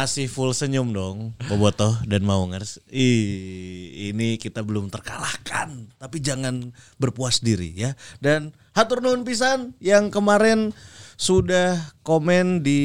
Masih full senyum dong, Bobotoh dan Maungers. Ih, ini kita belum terkalahkan, tapi jangan berpuas diri ya. Dan hatur nuhun pisan yang kemarin sudah komen di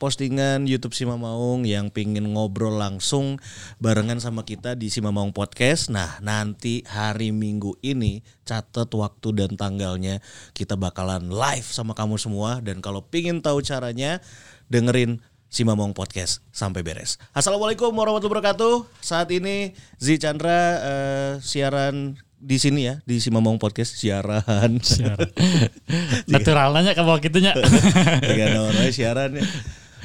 postingan YouTube Sima Maung yang pingin ngobrol langsung barengan sama kita di Sima Maung Podcast. Nah, nanti hari Minggu ini catat waktu dan tanggalnya kita bakalan live sama kamu semua dan kalau pingin tahu caranya dengerin si Mamong Podcast sampai beres. Assalamualaikum warahmatullahi wabarakatuh. Saat ini Zi Chandra eh, siaran di sini ya di si Mamong Podcast siaran. Naturalnya kamu gitunya. Naon we siaran ya.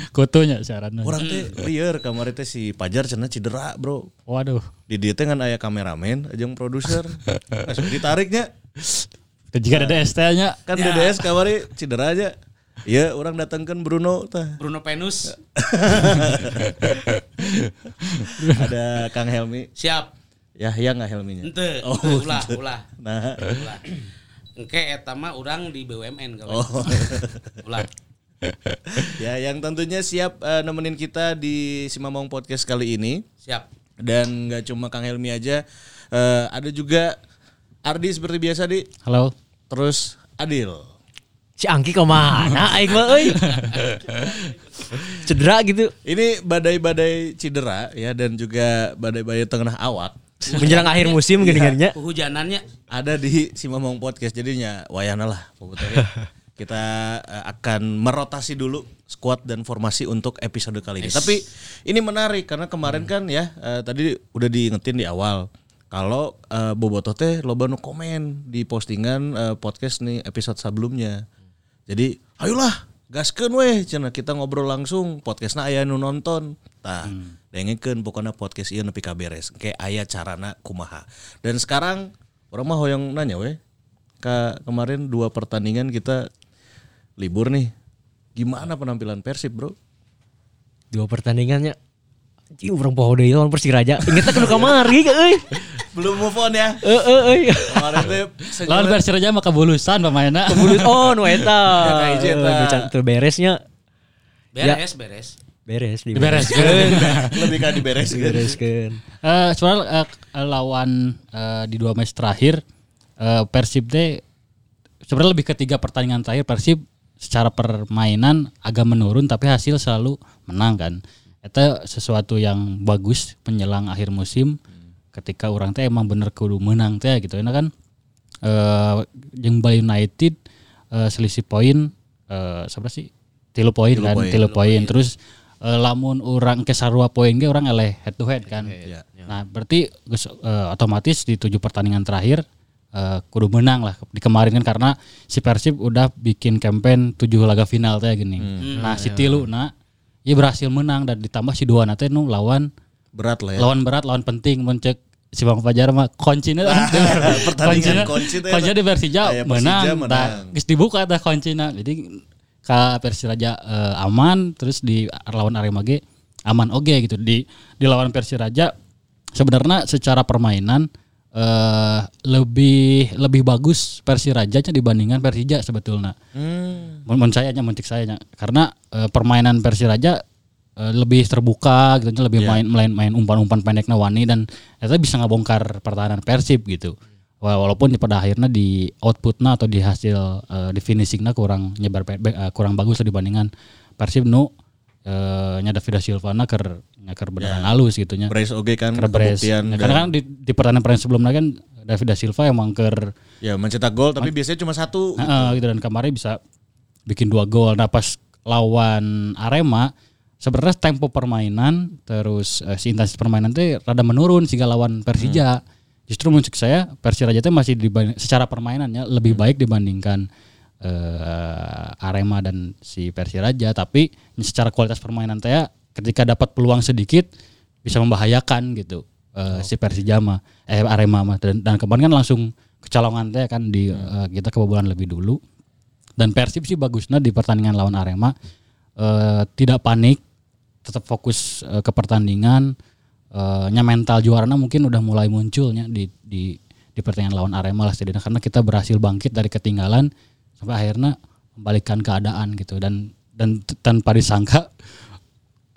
Kutunya siaran. Orang teh liar kemarin teh si Pajar cenah cedera, Bro. Waduh. Di dia teh kan aya kameramen, ajeng produser. Langsung ditariknya. Jika ada ST-nya Kan DDS kamari cedera aja. Iya, orang datangkan Bruno tah. Bruno Penus Ada Kang Helmi. siap. Ya, ya nggak Helminya? ente. Oh, ulah ulah. Nah, ulah. Engke eta mah urang di BUMN kalau oh. ulah. Ya yang tentunya siap eh, nemenin kita di Simamong Podcast kali ini. Siap. Dan nggak cuma Kang Helmi aja eh, ada juga Ardi seperti biasa di. Halo. terus Adil Si Angki ke mana aing mah euy? Cedera gitu ini badai-badai cedera ya dan juga badai-badai tengah awak menjelang akhir musim gini-gininya. kehujanannya ada di Simamong Podcast jadinya wayana lah pokoknya. kita eh, akan merotasi dulu squad dan formasi untuk episode kali ini. Tapi ini menarik karena kemarin kan ya eh, tadi udah diingetin di awal kalau eh, Bobotoh teh loba nu komen di postingan eh, podcast nih episode sebelumnya. Jadi ayolah gaskeun weh cenah kita ngobrol langsung podcastna aya nu nonton. Tah, dengekeun pokoknya podcast ieu nepi ka beres. Kayak aya carana kumaha. Dan sekarang orang mah hoyong nanya weh. Ka kemarin dua pertandingan kita libur nih. Gimana penampilan Persib, Bro? Dua pertandingannya Anjing urang poho deui lawan Persiraja. Ingetna kudu kamari euy. Belum move on ya. Heeh euy. Kemarin teh Lawan Persiraja mah kebulusan pemainnya. Kebulut oh nu eta. Ya, eta. Beresnya beres beres beres di Dibereskeun. lebih kan dibereskan. Dibereskeun. Eh soal eh, lawan eh, di dua match terakhir eh, Persib teh sebenarnya lebih ke tiga pertandingan terakhir Persib secara permainan agak menurun tapi hasil selalu menang kan. Itu sesuatu yang bagus menjelang akhir musim ketika orang teh emang bener kudu menang teh gitu. Ini kan eh jeung Bali United eh, selisih poin eh seberapa sih? Tilu poin kan, poin. tilu poin. Terus eh, lamun orang ke sarua poin ge orang eleh head to head kan. Ya. Nah, berarti geus, eh, otomatis di tujuh pertandingan terakhir eh, kudu menang lah di kemarin kan karena si Persib udah bikin campaign tujuh laga final teh gini. Nah, si tilu nah ia berhasil menang dan ditambah si dua nanti nu lawan Berat lah ya. lawan berat lawan penting mencek si Bang Fajar mah kuncinya pertandingan kunci teh kunci di Persija Aya Persija menang, menang. Geus dibuka tah kuncinya. Jadi ka Persiraja eh, aman terus di lawan Arema ge aman oge gitu. Di di lawan Persiraja sebenarnya secara permainan eh lebih lebih bagus Persiraja dibandingkan Persija sebetulnya. Hmm. Mun saya nya mun cek saya nya. karena eh, permainan Persiraja eh, lebih terbuka gitu lebih main main main umpan-umpan pendeknya wani dan itu bisa ngabongkar pertahanan Persib gitu. Wa- Walaupun di pada akhirnya di outputnya atau di hasil eh, di finishingnya kurang nyebar eh, kurang bagus dibandingkan Persib nu nya David Silva na keur nya keur beneran halus gitu nya. Brace kan kebuktian Ya, dan- karena kan di, di pertandingan pertandingan sebelumnya kan David da Silva emang keur ya mencetak gol tapi biasanya cuma satu. Heeh, gitu dan kemarin bisa bikin dua gol. Nah pas lawan Arema sebenarnya tempo permainan terus eh, si intensitas permainan teh rada menurun sehingga lawan Persija. Justru menurut saya Persiraja teh masih secara permainannya lebih baik dibandingkan eh, Arema dan si Persiraja tapi secara kualitas permainan teh ketika dapat peluang sedikit bisa membahayakan gitu eh, si Persija mah eh Arema mah. Dan, dan kemarin kan langsung kecolongan teh kan di eh, kita kebobolan lebih dulu. Dan Persib sih bagusnya di pertandingan lawan Arema eh, tidak panik tetap fokus eh, ke pertandingan eh, nya mental juarana mungkin udah mulai munculnya di di di pertandingan lawan Arema lah setidaknya karena kita berhasil bangkit dari ketinggalan sampai akhirnya membalikkan keadaan gitu dan dan tanpa disangka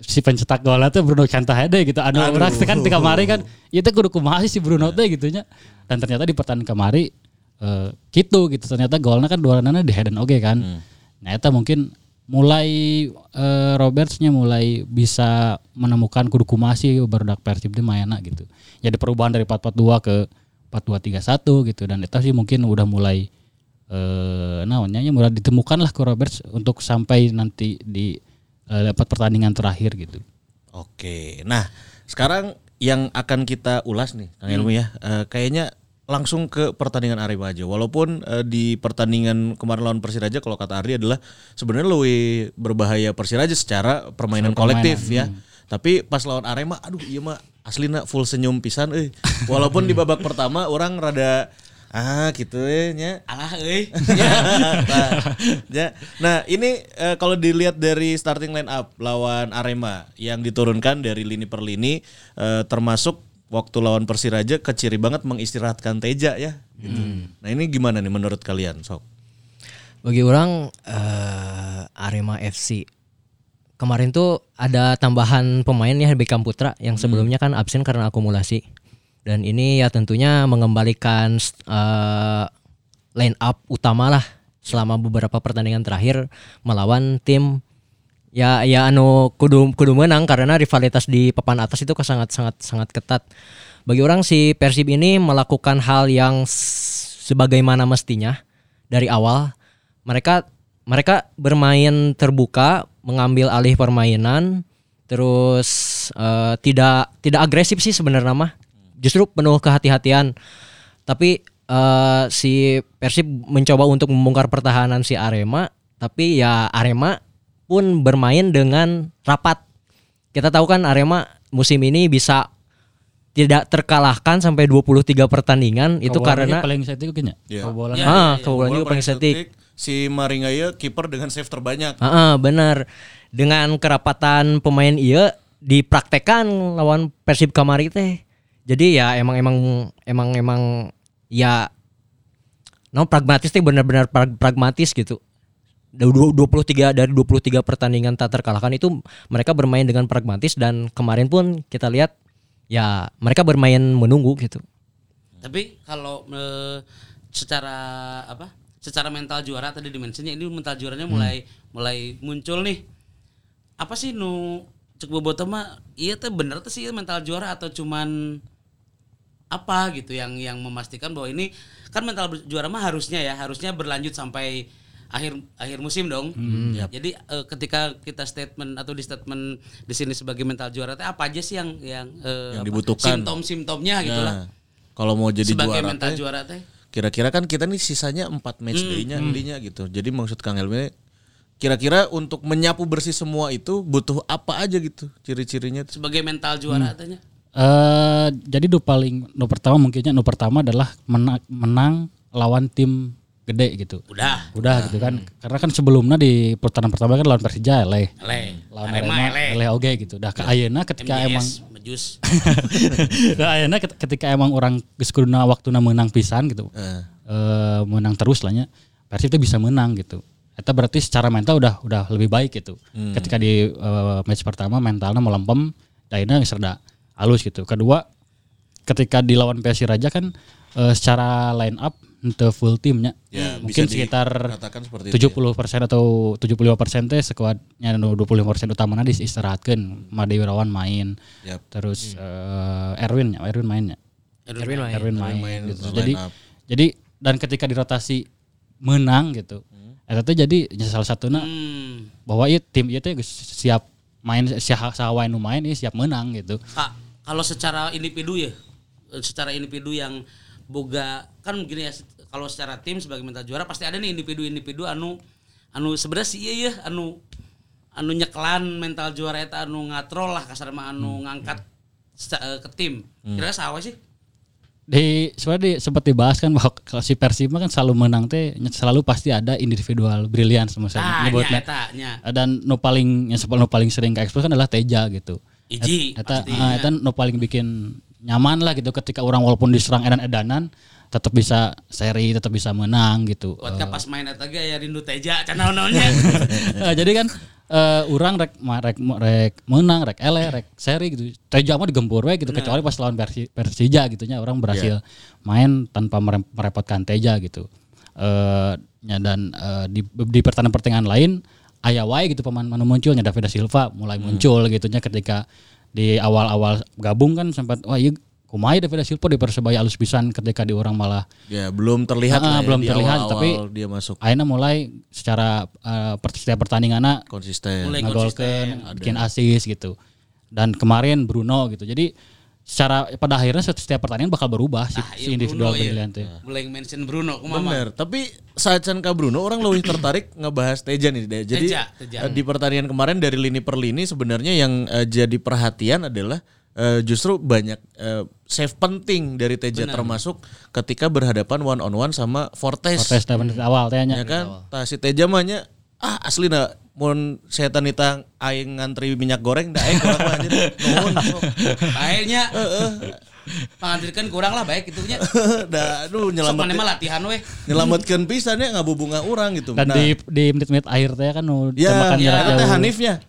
si pencetak golnya tuh Bruno Cantahede gitu. Anu orang kan di kamari kan ieu teh kudu kumaha sih si Bruno teh gitu nya. Dan ternyata di pertandingan kemari eh, gitu gitu ternyata golnya kan duaranana di head and oge kan. Nah eta mungkin mulai eh, Robertsnya mulai bisa menemukan kudu kumaha sih barudak Persib di mainna gitu. Jadi perubahan dari 4-4-2 ke 4-2-3-1 gitu dan itu sih mungkin udah mulai eh naonnya ya mulai ditemukan lah ke Roberts untuk sampai nanti di eh, dapat pertandingan terakhir gitu. Oke. Nah, sekarang yang akan kita ulas nih, Kang Ilmu ya. eh, kayaknya langsung ke pertandingan Arema aja. Walaupun eh, di pertandingan kemarin lawan Persiraja kalau kata Ardi adalah sebenarnya lebih berbahaya Persiraja secara permainan Secara kolektif permainan, ya. Tapi pas lawan Arema, aduh iya mah aslina full senyum pisan euy. Walaupun di babak pertama orang rada ah gitu ya nya. Alah euy. nah, ya. Nah, ini eh, kalau dilihat dari starting line up lawan Arema yang diturunkan dari lini per lini eh, termasuk waktu lawan Persiraja keciri banget mengistirahatkan Teja ya. gitu. Nah, ini gimana nih menurut kalian, Sok? Bagi orang eh, Arema FC kemarin tuh ada tambahan pemain ya Beckham Putra yang sebelumnya kan absen karena akumulasi dan ini ya tentunya mengembalikan eh, line up utama lah selama beberapa pertandingan terakhir melawan tim ya ya anu kudu kudu menang karena rivalitas di papan atas itu sangat sangat sangat ketat. Bagi orang si Persib ini melakukan hal yang sebagaimana mestinya dari awal. Mereka mereka bermain terbuka, mengambil alih permainan, terus eh, tidak tidak agresif sih sebenarnya mah. Justru penuh kehati-hatian. Tapi eh, si Persib mencoba untuk membongkar pertahanan si Arema, tapi ya Arema pun bermain dengan rapat. Kita tahu kan Arema musim ini bisa tidak terkalahkan sampai 23 pertandingan itu karena paling itu kayaknya. Kebobolan. Ya, ah, ya, ya. kebobolan juga paling setik. Si Maringaya kiper dengan save terbanyak. Heeh, benar. Dengan kerapatan pemain iya dipraktekan lawan Persib kamari teh. Jadi ya emang emang emang emang ya no pragmatis teh benar-benar prag- pragmatis gitu. Da- dua- 23 dari 23 pertandingan tak terkalahkan itu mereka bermain dengan pragmatis dan kemarin pun kita lihat ya mereka bermain menunggu gitu. Tapi kalau eh, secara apa? Secara mental juara tadi dimensinya ini mental juaranya mulai mulai muncul nih. Apa sih nu cek bobotoh mah iya teh bener tuh sih mental juara atau cuman apa gitu yang yang memastikan bahwa ini kan mental juara mah harusnya ya harusnya berlanjut sampai akhir akhir musim dong. Jadi eh, ketika kita statement atau di statement di sini sebagai mental juara teh apa aja sih yang yang, eh, Yang apa, dibutuhkan. simptom-simptomnya gitu lah Nah, kalau mau jadi sebagai juara mental teh, juara teh. kira-kira kan kita nih sisanya 4 match day-nya intinya gitu. Jadi maksud Kang Elmi kira-kira untuk menyapu bersih semua itu butuh apa aja gitu ciri-cirinya sebagai mental juara katanya. Eh jadi nu paling nu pertama mungkinnya nu pertama adalah menang, menang lawan tim gede gitu. Udah. Udah gitu kan. Karena kan sebelumnya di putaran pertama kan lawan Persija ele. Ele. Lawan Arema ele oge gitu. Dah ke ayeuna ketika MJS, emang Mejus. Nah, ket- ketika emang orang geus kuduna waktuna menang pisan gitu. Eh. eh, menang terus lah nya. Persib itu bisa menang gitu. Eta berarti secara mental udah udah lebih baik gitu. Ketika di eh, match pertama mentalnya melempem, daina geus rada halus gitu. Kedua, ketika di lawan PSI Raja kan eh, secara line up untuk full timnya. Ya, mungkin bisa sekitar dikatakan seperti itu ya. 70% atau 75% teh skuadnya nu 25% utamanya diistirahatkeun. Made Wirawan main. Yap. Terus eh, Erwin, ya, Erwin mainnya. Erwin main. Erwin main, main gitu. Jadi up. jadi dan ketika dirotasi menang gitu. Eta teh jadi salah satunya Hmm. bahwa ieu tim ieu teh geus siap main siapa saha nu main ieu siap menang gitu. Kak, kalau secara individu ya, eh, secara individu yang boga kan gini ya, kalau secara tim sebagai mental juara pasti ada nih individu-individu anu anu sebenarnya sih iya ya anu anu nyeklan mental juara eta anu ngatrol lah kasar mah anu ngangkat seca- eh, ke tim. Kira sawa sih? Di sebenarnya di, sempat dibahas kan bahwa kalau si Persib mah kan selalu menang teh selalu pasti ada individual brilian Ah, nya nyebutnya. eta nya. dan nu paling yang sepuluh nu paling sering ke expose kan adalah Teja gitu. Iji Eta, ah, eta nu paling bikin nyaman lah gitu ketika orang walaupun diserang edan-edanan tetap bisa seri, tetap bisa menang gitu. Buat ka pas main eta ge aya rindu teja can naon-naonnya. Eh, jadi kan eh orang rek rek rek menang, rek ele, rek seri gitu. Teja mah digempur we gitu kecuali pas lawan Persi, Persija gitu nya orang berhasil main tanpa mere- merepotkan Teja gitu. Eh nya dan eh, di di pertandingan pertandingan lain aya wae gitu pemain mana munculnya David da Silva mulai muncul gitu nya ketika di awal-awal gabung kan sempat wah iya kumaha ya David da Silva di Persebaya alus pisan ketika di orang malah Ya belum terlihat Ah, lah ya belum di terlihat, awal-awal tapi- dia masuk akhirnya mulai secara per- setiap pertandingannya konsisten. Mulai ngegolkeun, bikin assist gitu. Dan kemarin Bruno gitu. Jadi secara pada akhirnya setiap pertandingan bakal berubah Nah, si iya, individual Bruno, iya. pilihan teh. Mulai mention Bruno kumaha. Bener, tapi saat Can Ka Bruno orang lebih tertarik ngebahas Teja nih. Dea. Jadi Teja, Teja. eh, di pertandingan kemarin dari lini per lini sebenarnya yang eh, jadi perhatian adalah eh, justru banyak eh, save penting dari Teja termasuk ketika berhadapan one on one sama Fortes. Fortes dari menit awal teh Ya nya. kan, tah si Teja mah nya, ah asli na mun setan nita aing ngantri minyak goreng da aing kurang mah anjir. Nuhun, sok. Baiknya. Pangantirkeun kurang lah baik itunya. da aduh Sok nyelamet mah latihan weh. nyelametkeun pisan ya ngabubunga urang gitu. Dan Nah, di di menit-menit akhir teh kan nu ya, ya, jauh. Hanifnya.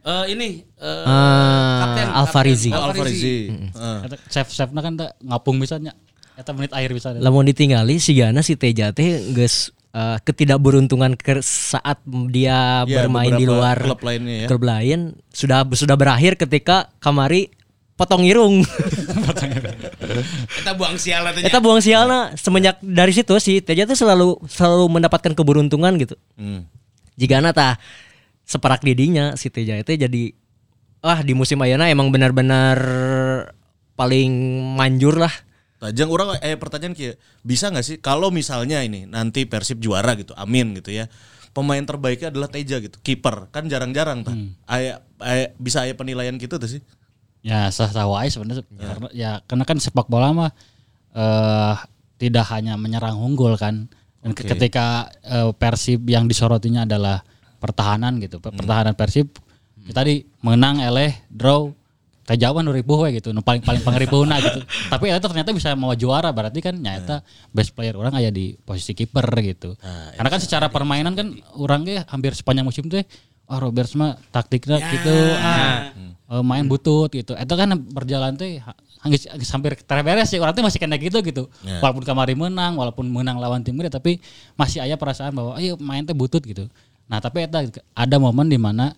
Eh ini eh Ah, kapten Alfarizi. kapten Oh, Alfarizi. Heeh. Eta save-save kan teh ngapung bisa nya. Eta menit akhir bisa. Lamun ditinggali si Gana si Teja teh geus eh, ketidakberuntungan ke saat dia Ya, bermain di luar klub lainnya ya. klub lain sudah sudah berakhir ketika Kamari potong irung. Kita buang sial tanya. Kita buang sialna semenjak dari situ si Teja tuh selalu selalu mendapatkan keberuntungan gitu. Hmm. Jika tah separak didinya si Teja itu jadi ah di musim ayana emang benar-benar paling manjur lah. Tajang orang eh pertanyaan kayak bisa nggak sih kalau misalnya ini nanti Persib juara gitu, amin gitu ya. Pemain terbaiknya adalah Teja gitu, kiper kan jarang-jarang tah. Aya, aya- bisa aya penilaian gitu tuh sih. Ya sah sah wae sebenarnya karena ya karena kan sepak bola mah eh tidak hanya menyerang unggul kan. Dan Oke. ketika eh, Persib yang disorotinya adalah pertahanan gitu. Per- Pertahanan Persib ya tadi menang eleh draw nu ribuh we gitu. Nu paling paling pangribuhna gitu. Tapi eta ternyata bisa mau juara berarti kan nyata best player orang aya di posisi kiper gitu. Karena kan secara permainan kan orang ge hampir sepanjang musim teh oh Roberts mah taktiknya gitu ah eh, main butut gitu. Itu kan berjalan geus geus hampir terberes sih orang teh masih kena gitu gitu. Ya. Walaupun kemarin menang, walaupun menang lawan tim gede tapi masih aya perasaan bahwa ayo main teh butut gitu. Nah, tapi eta ada momen di mana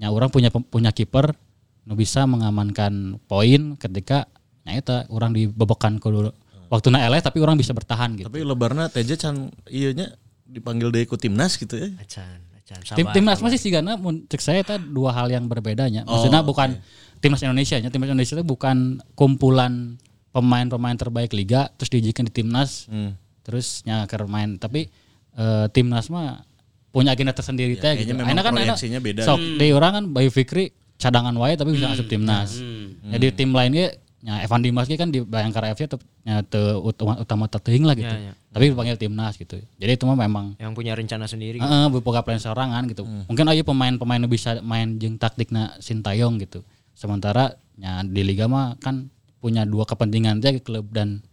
nya orang punya punya kiper nu bisa mengamankan poin ketika nya eta orang dibobokan ke dulu waktu na eleh tapi orang bisa bertahan gitu. Tapi lebarna Teja can iya nya dipanggil deui ku timnas gitu ya. Acan, acan, Tim timnas masih sih karena mun cek saya itu dua hal yang berbedanya. Oh, Maksudnya bukan timnas Indonesia nya. Timnas Indonesia itu bukan kumpulan pemain-pemain terbaik liga terus diizinkan di timnas Hmm. terus nya ke main tapi eh, timnas mah punya agenda tersendiri teh kayaknya gitu. memang Akhirnya kan enak, beda. Sok di orang kan Bayu Fikri cadangan wae tapi bisa masuk timnas. Jadi tim lainnya nya Evan Dimas ge kan di Bayangkara FC tetep nya teu utama utama teuing lah gitu. Ya, ya. Tapi dipanggil timnas gitu. Jadi itu mah memang yang punya rencana sendiri. Heeh, boga plan sorangan gitu. Hmm. Mungkin aja pemain-pemain nu bisa main jeung taktikna Sintayong gitu. Sementara nya di liga mah kan punya dua kepentingan aja klub dan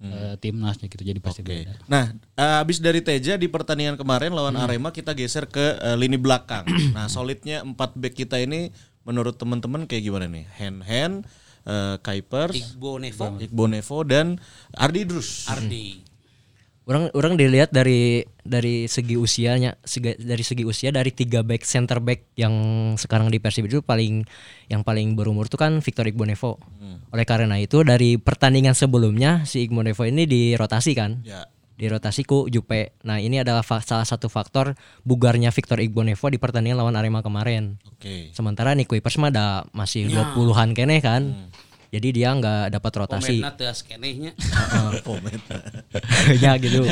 eh, timnasnya gitu. Jadi pasti Hmm. Oke. beda. Nah, eh, abis dari Teja di pertandingan kemarin lawan Hmm. Arema kita geser ke eh, lini belakang. nah, solidnya empat back kita ini menurut teman-teman kayak gimana nih? Hand hand, eh, Kuipers, Igbo Nevo Iqbal Nevo dan Ardi Drus. Ardi. Orang orang dilihat dari dari segi usianya, segi- dari segi usia dari tiga back center back yang sekarang di Persib itu paling yang paling berumur tuh kan Victor Igbonevo. Oleh karena itu dari pertandingan sebelumnya si Igbonevo ini dirotasi kan, Ya. dirotasi ku Jupe. Nah ini adalah fa- salah satu faktor bugarnya Victor Igbonevo di pertandingan lawan Arema kemarin. Oke. Sementara Nick Kuipers mah ada masih 20-an kene kan. Jadi dia nggak dapat rotasi. Ya gitu.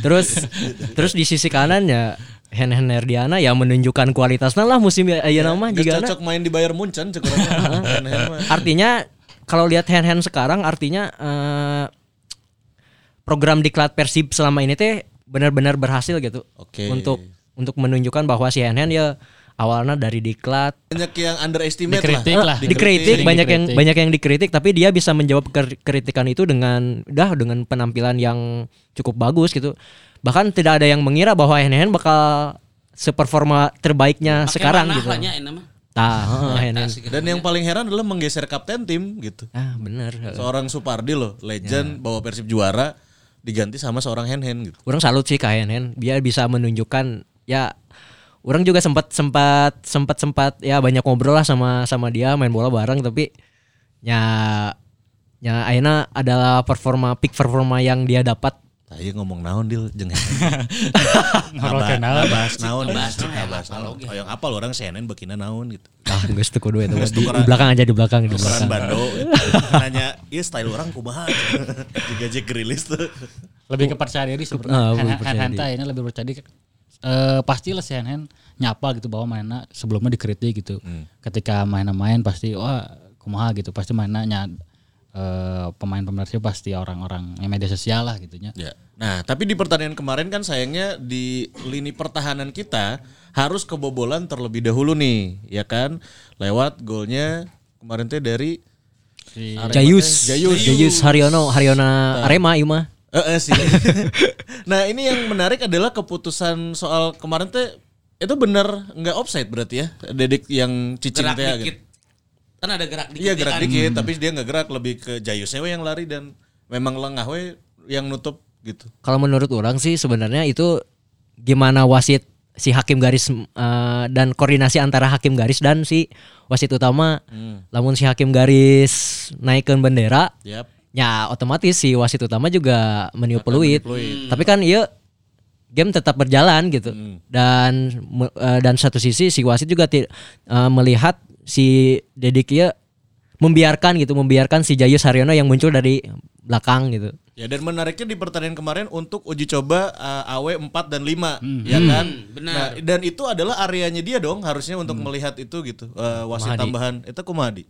Terus terus di sisi kanan ya Hen Hen Herdiana ya menunjukkan kualitasnya lah musim ya nama Geus jika cocok main di Bayern Munchen artinya kalau lihat Hen Hen sekarang artinya eh, program diklat Persib selama ini teh benar-benar berhasil gitu. Oke. untuk untuk menunjukkan bahwa si Hen Hen ya awalnya dari diklat Banyak yang underestimate Dikritik lah. lah. Eh, dikritik Sering banyak yang dikritik. banyak yang dikritik tapi dia bisa menjawab kritikan itu dengan dah dengan penampilan yang cukup bagus gitu bahkan tidak ada yang mengira bahwa Hen bakal seperforma terbaiknya Pakai sekarang gitu lah Hen Asik. Dan yang paling heran adalah menggeser kapten tim gitu. ah bener Seorang Supardi loh, legend bawa Persib juara diganti sama seorang Hen Hen gitu. orang salut sih ke Hen dia bisa menunjukkan ya orang juga sempat sempat sempat sempat ya banyak ngobrol lah sama sama dia main bola bareng tapi ya ya akhirnya adalah performa peak performa yang dia dapat Tadi ngomong naon deal jeung ke naon. bahas naon. Ngebahas ya. naon, apal. Oh yang apal orang CNN bekina naon gitu. ah geus teu kudu eta di, belakang aja di belakang di belakang bando. gitu. Nanya, "Iya style orang kumaha?" Juga Jack rilis tuh. lebih ke percaya diri Ah, sebenarnya. hand- hand ini lebih percaya diri. Eh pastilah si Hen nyapa gitu bahwa mainnya sebelumnya dikritik gitu. Hmm. Ketika mainnya main pasti wah kumaha gitu pasti mainnya nya eh pemain-pemain Persib pasti orang-orang yang media sosial lah gitunya. Ya. Nah, tapi di pertandingan kemarin kan sayangnya di lini pertahanan kita harus kebobolan terlebih dahulu nih, ya kan? Lewat golnya kemarin teh dari Si Jayus Jayus. Jayus Haryono Haryona Arema ieu mah Eh, eh, sih. nah, ini yang menarik adalah keputusan soal kemarin teh itu benar nggak offside berarti ya? Dedik yang cicing gerak teh dikit. gitu. Kan ada gerak dikit. Iya, ya gerak kan? dikit, tapi dia nggak gerak lebih ke Jayusnya we yang lari dan memang lengah we yang nutup gitu. kalau menurut orang sih sebenarnya itu gimana wasit si hakim garis eh, dan koordinasi antara hakim garis dan si wasit utama lamun si hakim garis naikkan bendera Yap. Ya otomatis si wasit utama juga meniup peluit tapi kan iya game tetap berjalan gitu dan me- eh, dan satu sisi si wasit juga eh, melihat si Dedik ieu membiarkan gitu membiarkan si Jayus Haryono yang muncul dari belakang gitu Ya dan menariknya di pertandingan kemarin untuk uji coba uh, AW 4 dan 5 ya kan. benar. Nah, dan itu adalah areanya dia dong harusnya untuk melihat itu gitu. Uh, wasit Mahadi. tambahan itu Kumadi.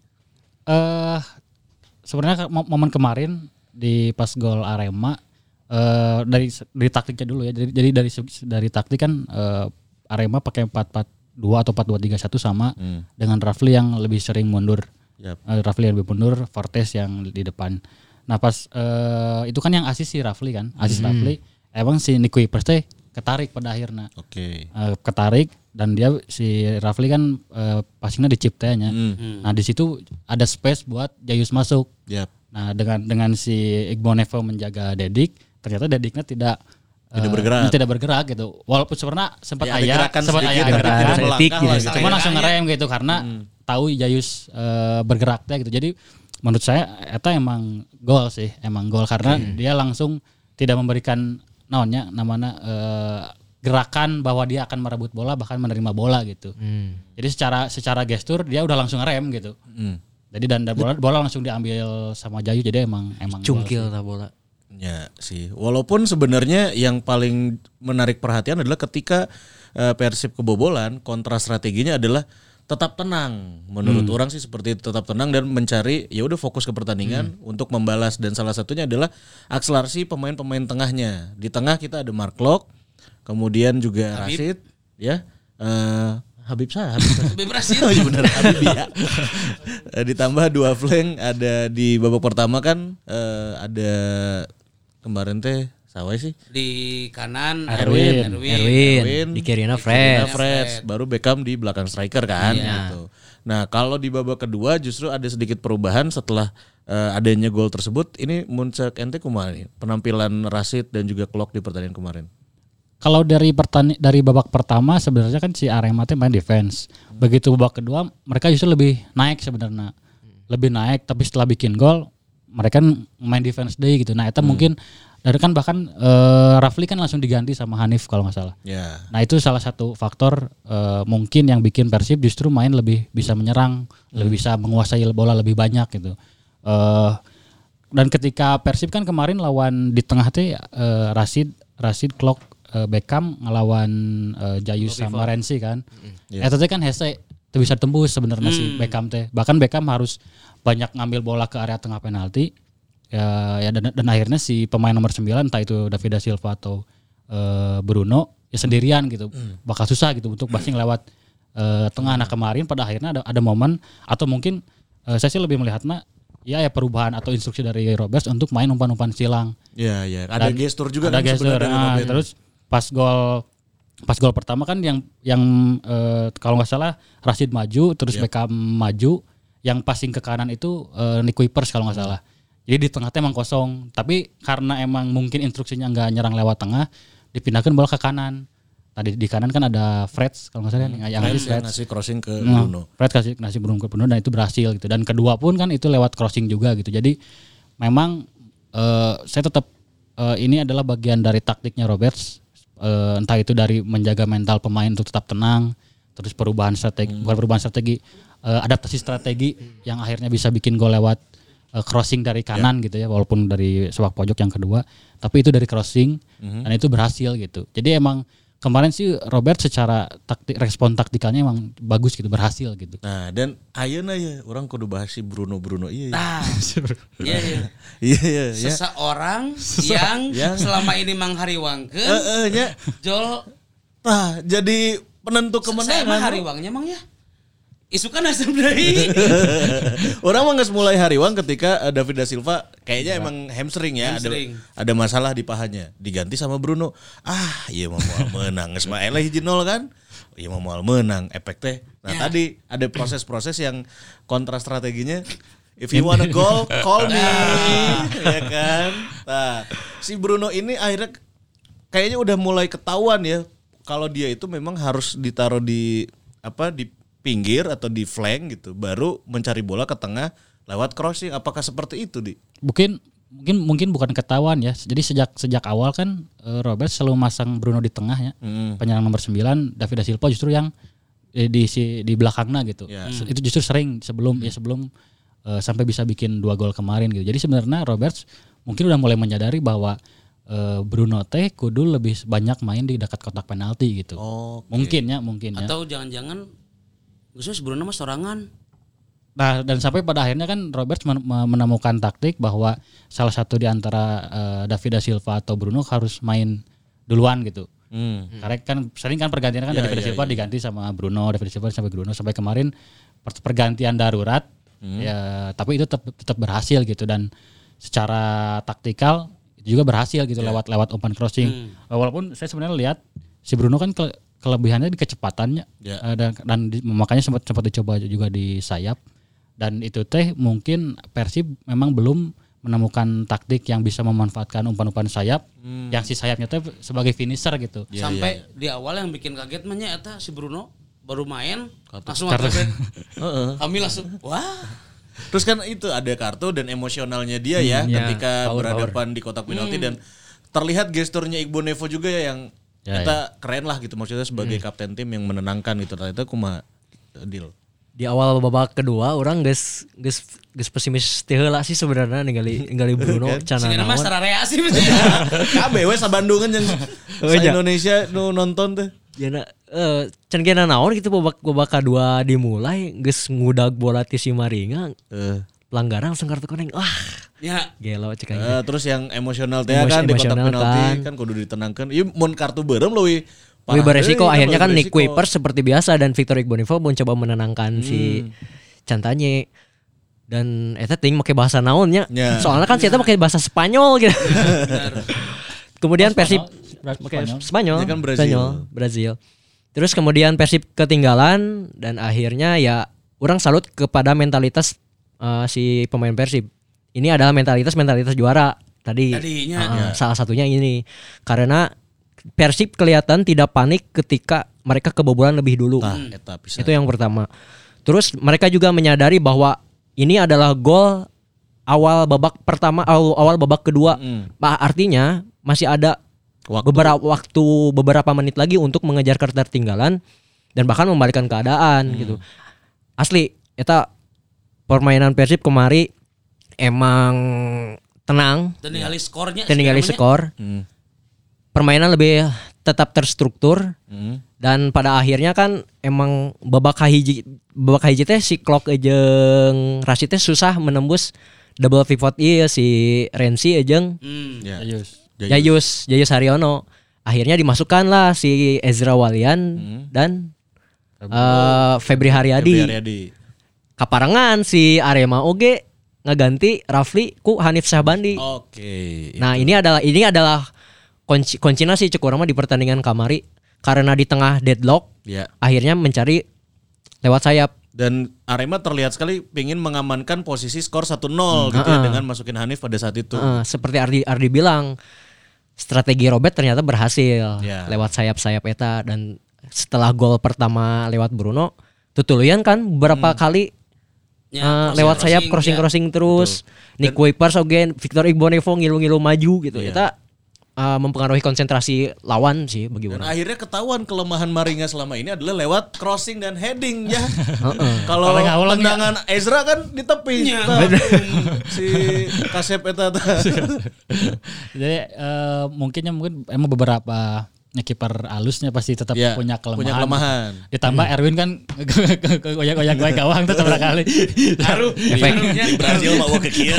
eh sebenarnya momen kemarin di pas gol Arema eh dari dari taktiknya dulu ya. Jadi, jadi dari dari taktik kan eh, Arema pakai 4-4-2 atau 4-2-3-1 sama dengan Rafli yang lebih sering mundur. Yap. Eh, Rafli yang lebih mundur, Fortes yang di depan. Nah pas eh, itu kan yang asis si Rafli kan, asis Rafli. Emang si Nico Ipers teh ketarik pada akhirnya. Oke. Eh, ketarik dan dia si Rafli kan eh, passingnya diciptanya. Nah di situ ada space buat Jayus masuk. Yap. Nah dengan dengan si Iqbal Nevo menjaga Dedik, ternyata Dediknya tidak Tidak eh, bergerak. tidak bergerak gitu. Walaupun sebenarnya sempat Ya, ada ayah, gerakan sempat sedikit, ayah gerakan, melangkah lah. gitu. cuma langsung ngerem gitu karena tahu Jayus eh, bergeraknya gitu. Jadi menurut saya eta emang gol sih, emang gol karena dia langsung tidak memberikan naonnya namanya eh, gerakan bahwa dia akan merebut bola bahkan menerima bola gitu. Jadi secara secara gestur dia udah langsung ngerem gitu. Hmm. Jadi dan, dan bola bola langsung diambil sama Jayu jadi emang emang cungkil lah bola Ya sih. Walaupun sebenarnya yang paling menarik perhatian adalah ketika eh, Persib kebobolan, kontra strateginya adalah tetap tenang. Menurut orang sih seperti itu, tetap tenang dan mencari ya udah fokus ke pertandingan untuk membalas dan salah satunya adalah akselerasi pemain-pemain tengahnya. Di tengah kita ada Mark Lok, kemudian juga Rashid, ya. Eh, Habib saya, Habib. Lebih berhasil. Oh iya benar Habib ya. Eh, Ditambah dua flank ada di babak pertama kan eh, ada kemarin teh sawai sih. Di kanan Erwin. Erwin. Erwin, Erwin, di kirinya Nah, Fred Fred, baru Beckham di belakang striker kan gitu. Nah, kalau di babak kedua justru ada sedikit perubahan setelah eh, adanya gol tersebut. Ini Muncak ente nih? Penampilan Rashid dan juga Klok di pertandingan kemarin. Kalau dari pertani dari babak pertama sebenarnya kan si Arema teh main defense. Begitu babak kedua mereka justru lebih naik sebenarnya. Lebih naik tapi setelah bikin gol mereka kan main defense day gitu. Nah, itu mungkin dari kan bahkan eh, Rafli kan langsung diganti sama Hanif kalau nggak salah. Ya. Nah, itu salah satu faktor eh, mungkin yang bikin Persib justru main lebih bisa menyerang, lebih bisa menguasai bola lebih banyak gitu. Eh dan ketika Persib kan kemarin lawan di tengah teh eh, Rashid Rashid Klok eh, Beckham ngelawan eh, Jayus sama Renzi kan. Eta teh kan hese teu bisa tembus sebenarnya si Beckham teh. Bahkan Beckham harus banyak ngambil bola ke area tengah penalti. Ya, ya dan, dan akhirnya si pemain nomor 9 entah itu David da Silva atau eh, Bruno ya sendirian gitu. Bakal susah gitu untuk passing lewat eh, tengah. Nah kemarin pada akhirnya ada ada momen atau mungkin eh, saya sih lebih melihatnya ya ya perubahan atau instruksi dari Roberts untuk main umpan-umpan silang. Iya, iya. Ada Dan gestur juga ada kan gestur. Nah, terus pas gol pas gol pertama kan yang yang eh, kalau nggak salah Rashid maju terus Iya. Beckham maju yang passing ke kanan itu eh, Nick Kuipers kalau nggak salah jadi di tengah emang kosong tapi karena emang mungkin instruksinya nggak nyerang lewat tengah dipindahkan bola ke kanan tadi di kanan kan ada Freds kalau nggak salah yang, yang Fred ngasih yang Freds ngasih crossing ke Nah, Bruno. Fred kasih ngasih Bruno ke Bruno dan itu berhasil gitu. Dan kedua pun kan itu lewat crossing juga gitu. Jadi memang eh, saya tetap eh, ini adalah bagian dari taktiknya Roberts. Eh, entah itu dari menjaga mental pemain untuk tetap tenang, terus perubahan strategi, bukan perubahan strategi, eh, adaptasi strategi yang akhirnya bisa bikin gol lewat eh, crossing dari kanan gitu ya, walaupun dari sepak pojok yang kedua, tapi itu dari crossing dan itu berhasil gitu. Jadi emang kemarin sih Robert secara taktik respon taktikalnya emang bagus gitu berhasil gitu Nah, dan ayeuna ya orang kudu bahas si Bruno Bruno iya. iya. Nah, iya, iya. Iya, iya, ya. Seseorang yang yang- selama ini menghariwangkeun Eh, eh, nya. Jol Tah, jadi penentu saya mah kemenangan. hariwangnya emang ya. Isukan asam deui. Orang mah nggak mulai hariwang ketika eh, David da Silva kayaknya emang hamstring ya, Hamstring. ada ada masalah di pahanya, diganti sama Bruno. Ah, iya mau menang, geus mah eleh nol kan. Iya mau menang, efek teh. Nah, Ya. tadi ada proses-proses yang kontra strateginya If you want a goal, call me, ya kan? Nah, si Bruno ini akhirnya kayaknya udah mulai ketahuan ya kalau dia itu memang harus ditaruh di apa di pinggir atau di flank gitu, baru mencari bola ke tengah lewat crossing. Apakah seperti itu di? mungkin mungkin mungkin bukan ketahuan ya jadi sejak sejak awal kan eh, Robert selalu masang Bruno di tengah ya Hmm. penyerang nomor 9 David da Silva justru yang eh, di si di belakangnya gitu Ya. Se- itu justru sering sebelum ya sebelum eh, sampai bisa bikin dua gol kemarin gitu jadi sebenarnya Roberts mungkin udah mulai menyadari bahwa eh, Bruno teh kudu lebih banyak main di dekat kotak penalti gitu Oh, mungkin ya mungkin ya Atau jangan-jangan khusus Bruno mah sorangan. Nah, dan sampai pada akhirnya kan Roberts men- me- menemukan taktik bahwa salah satu di antara eh, David da Silva atau Bruno harus main duluan gitu. Hmm. Karena kan sering kan pergantian kan Ya, David da ya, Silva ya. diganti sama Bruno, David da Silva sampai Bruno sampai kemarin per- pergantian darurat. Hmm. Ya, tapi itu tetap tetap berhasil gitu dan secara taktikal itu juga berhasil gitu Ya. lewat lewat umpan crossing. Eh, Walaupun saya sebenarnya lihat si Bruno kan ke- kelebihannya di kecepatannya Ya. Eh, dan, dan di- makanya sempat sempat dicoba juga di sayap dan itu teh mungkin Persib memang belum menemukan taktik yang bisa memanfaatkan umpan-umpan sayap yang si sayapnya teh sebagai finisher gitu. Ya, Sampai di awal yang bikin kaget mah nya eta si Bruno baru main langsung Kartu. kartu. Heeh. Kami langsung wah. Terus kan itu ada kartu dan emosionalnya dia ya ya, ketika power, berhadapan di kotak penalti dan terlihat gesturnya Igbo Nevo juga ya yang Ya, kita keren lah gitu maksudnya sebagai kapten tim yang menenangkan gitu ternyata kumaha deal. di awal babak kedua orang geus geus geus pesimis heula sih sebenarnya ningali ningali Bruno cana Sehingga mah sararea sih. Kabeh we sabandungan yang Oh, iya. Indonesia nu nonton teh. Ya na, eh can kena naon gitu babak babak kedua dimulai geus ngudag bola ti si Maringa Eh, pelanggaran langsung kartu kuning. Wah, ya. gelo cek aing. eh, terus yang emosional teh kan di kotak emosional penalti kan. kan kudu ditenangkan. Ieu mun kartu beureum leuwih Wih parah beresiko deui, akhirnya kan Nick beresiko. Kuiper seperti biasa dan Victor Igbonivo mencoba menenangkan si Cantanye dan eta ting make bahasa naonnya. Ya. Soalnya kan si eta pakai bahasa Spanyol gitu. kemudian Persib pakai Spanyol? Spanyol, Dia kan Brazil. Spanyol, Brazil. Terus kemudian Persib ketinggalan dan akhirnya ya orang salut kepada mentalitas eh, si pemain Persib. Ini adalah mentalitas mentalitas juara tadi. Tadinya. Ah, Salah satunya ini karena Persib kelihatan tidak panik ketika mereka kebobolan lebih dulu. Eta pisan. Itu yang pertama. Terus mereka juga menyadari bahwa ini adalah gol awal babak pertama awal, awal babak kedua. Mm. Bah, artinya masih ada Waktu. beberapa waktu beberapa menit lagi untuk mengejar ketertinggalan dan bahkan membalikkan keadaan gitu. Asli eta permainan Persib kemari emang tenang, Dan ningali skornya. dan ningali skor. Hmm. Permainan lebih tetap terstruktur Hmm. dan pada akhirnya kan emang babak hiji babak hiji teh si Klok jeung Rashid teh susah menembus double pivot ieu si Renzi jeung Hmm. Ya. Ayus. Jayus Jayus Haryono akhirnya dimasukkan lah si Ezra Walian dan eh, Febri Haryadi. Febri Haryadi. Kaparangan si Arema oge ngeganti Rafli ku Hanif Syahbandi. Oke. Nah, ini adalah ini adalah kunci kuncinya sih mah di pertandingan kamari karena di tengah deadlock Ya. akhirnya mencari lewat sayap. Dan Arema terlihat sekali ingin mengamankan posisi skor 1-0 gitu ya dengan masukin Hanif pada saat itu. Eh, seperti Ardi Ardi bilang strategi Robert ternyata berhasil Ya. lewat sayap-sayap eta dan setelah gol pertama lewat Bruno Tutuluyan kan beberapa kali Ya, crossing- lewat sayap crossing, crossing ya. crossing terus Nick Kuipers oge Victor Igbonevo ngilu-ngilu maju gitu Iya. eta eh, mempengaruhi konsentrasi lawan sih bagi Dan orang akhirnya ketahuan kelemahan Maringa selama ini adalah lewat crossing dan heading ya. Kalau awalnya- tendangan Ezra kan di tepi. Iya. Tah, si Kasep eta tah. Jadi eh, mungkinnya mungkin emang beberapa ya, kiper alusnya pasti tetap Ya, punya kelemahan. punya kelemahan. Ditambah Erwin kan goyak-goyak baik gawang tuh beberapa kali. Haru. Efek. Harunya. Di Brazil mau ke kieu.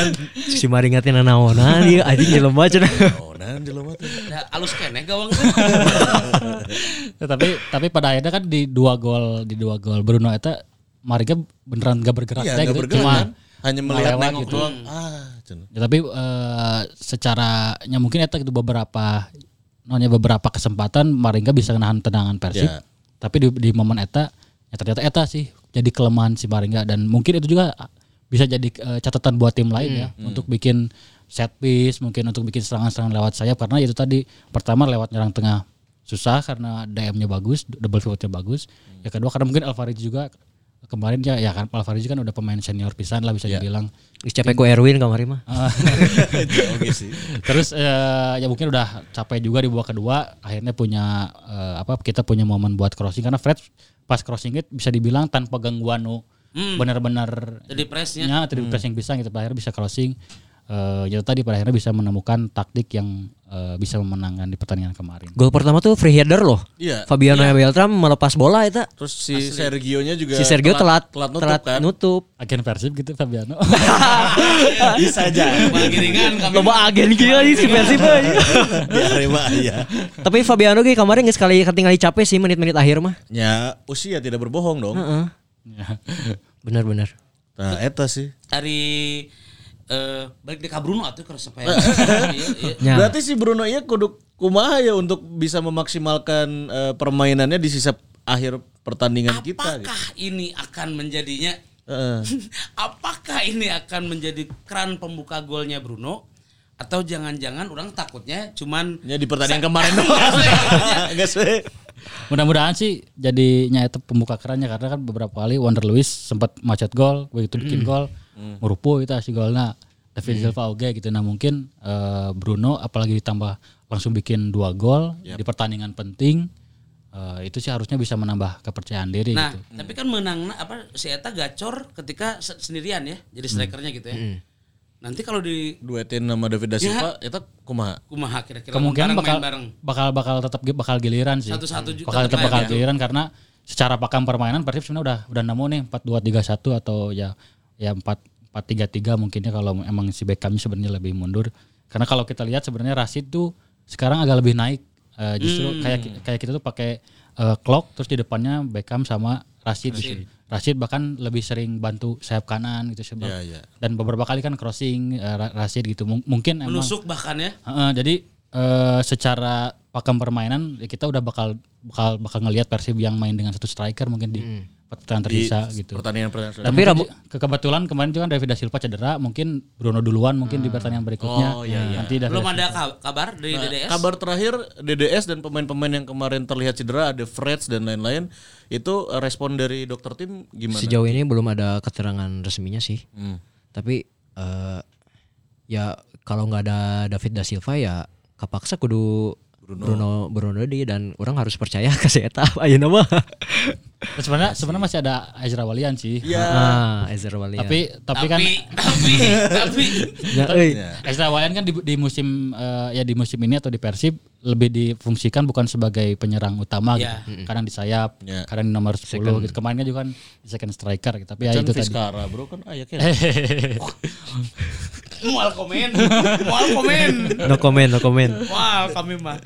si Maringa teh nanaonan ieu anjing jelema cenah nah jelema teh. Da, alus kene gawang Ya, tapi tapi pada akhirnya kan di dua gol di dua gol Bruno eta Mariga beneran gak bergerak Iya, nggak gitu. bergerak Cuma kan. Hanya melihat nengok gitu. doang. Ah. Ya, tapi eh, secaranya mungkin eta gitu beberapa nanya beberapa kesempatan Maringga bisa nahan tendangan Persib. Ya. Tapi di, di momen eta ya ternyata eta sih jadi kelemahan si Maringga dan mungkin itu juga bisa jadi eh, catatan buat tim lain ya untuk bikin set piece, mungkin untuk bikin serangan-serangan lewat sayap karena itu tadi pertama lewat nyerang tengah susah karena DM-nya bagus, double pivotnya bagus. Ya kedua karena mungkin Alvarez juga kemarin ya ya kan Alvarez kan udah pemain senior pisan lah bisa dibilang. Geus capek Erwin kamari mah Oke sih. Terus eh, ya mungkin udah capek juga di babak kedua, akhirnya punya eh, apa kita punya momen buat crossing karena Fred pas crossing it bisa dibilang tanpa gangguan nu benar-benar Jadi pressnya. nya tadi press yang bisa gitu akhirnya bisa crossing. Eh ya tadi pada akhirnya bisa menemukan taktik yang eh, bisa memenangkan di pertandingan kemarin. Gol pertama tuh free header loh. Iya. Fabiano Beltram melepas bola eta. Terus si Sergio-nya juga Si Sergio telat telat nutup telat kan. nutup. Agen Persib gitu Fabiano. Bisa aja. Kami. Loba agen kieu anjing si Persib. Di Arema ya. Tapi Fabiano ge kemarin geus sekali ketinggali capek sih menit-menit akhir mah. Ya, usia tidak berbohong dong. Heeh. Benar-benar. Nah, eta sih. Dari eh balik di Kabruno atuh kalau sampai Iya, iya. Ya. Berarti si Bruno iya kudu kumaha ya untuk bisa memaksimalkan eh, permainannya di sisa akhir pertandingan kita gitu. Apakah ini akan menjadinya Heeh. apakah ini akan menjadi keran pembuka golnya Bruno atau jangan-jangan orang takutnya cuman Ya di pertandingan kemarin doang. Enggak sih. Mudah-mudahan sih jadinya itu pembuka kerannya karena kan beberapa kali Wonder Lewis sempat macet gol, begitu bikin gol, merupuh itu si golnya. David Silva oge gitu. Nah mungkin eh, Bruno apalagi ditambah langsung bikin dua gol di pertandingan penting, eh, itu sih harusnya bisa menambah kepercayaan diri Nah, gitu. tapi kan menang apa si Eta gacor ketika se- sendirian ya, jadi strikernya gitu ya. Nanti kalau di Duetin sama David Da Silva eta kumaha? kumaha kira-kira Kemungkinan bakal main bareng. bakal bakal tetap bakal giliran sih. Satu-satu juga bakal tetap bakal ya. giliran karena secara pakam permainan Persib sebenarnya udah udah nemu nih 4-2-3-1 atau ya ya 4 4-3-3 mungkinnya kalau emang si Beckhamnya sebenarnya lebih mundur. Karena kalau kita lihat sebenarnya Rashid tuh sekarang agak lebih naik. Eh, justru Hmm. kayak kayak kita tuh pakai eh, clock terus di depannya Beckham sama Rashid. Rashid. bahkan lebih sering bantu sayap kanan gitu sebab. Iya, iya. Dan beberapa kali kan crossing Ra- Rashid gitu. Mung- Mungkin emang menusuk bahkan ya. Heeh, jadi eh, secara pakam permainan ya kita udah bakal bakal bakal ngelihat Persib yang main dengan satu striker mungkin di pertandingan tersisa gitu. Pertandingan pertandingan. Tapi Rabu- di- ke- kebetulan kemarin juga kan David Da Silva cedera, mungkin Bruno duluan mungkin di pertandingan berikutnya. Oh, iya, iya. Nanti Belum Da ada ka- kabar dari Nah, DDS. kabar terakhir DDS dan pemain-pemain yang kemarin terlihat cedera ada Freds dan lain-lain itu eh, respon dari dokter tim gimana? Sejauh ini belum ada keterangan resminya sih. Hmm. Tapi eh, ya kalau nggak ada David da Silva ya kapaksa kudu Bruno Bruno, Deudi dan orang harus percaya ke si eta ayeuna mah. Dan sebenarnya sebenarnya masih ada Ezra Walian sih. Ya, Ah, Ezra Walian. Tapi tapi kan tapi tapi tapi ya, euy. Ezra Walian kan di, di musim eh, ya di musim ini atau di Persib lebih difungsikan bukan sebagai penyerang utama Ya. gitu. Kadang di sayap, Ya. kadang di nomor 10 gitu. Kemarin kan juga kan di second striker gitu. Tapi ya Can itu tadi. Vizcara bro kan ayah kan. mual komen, mual komen. No comment, no comment. Wah, kami mah.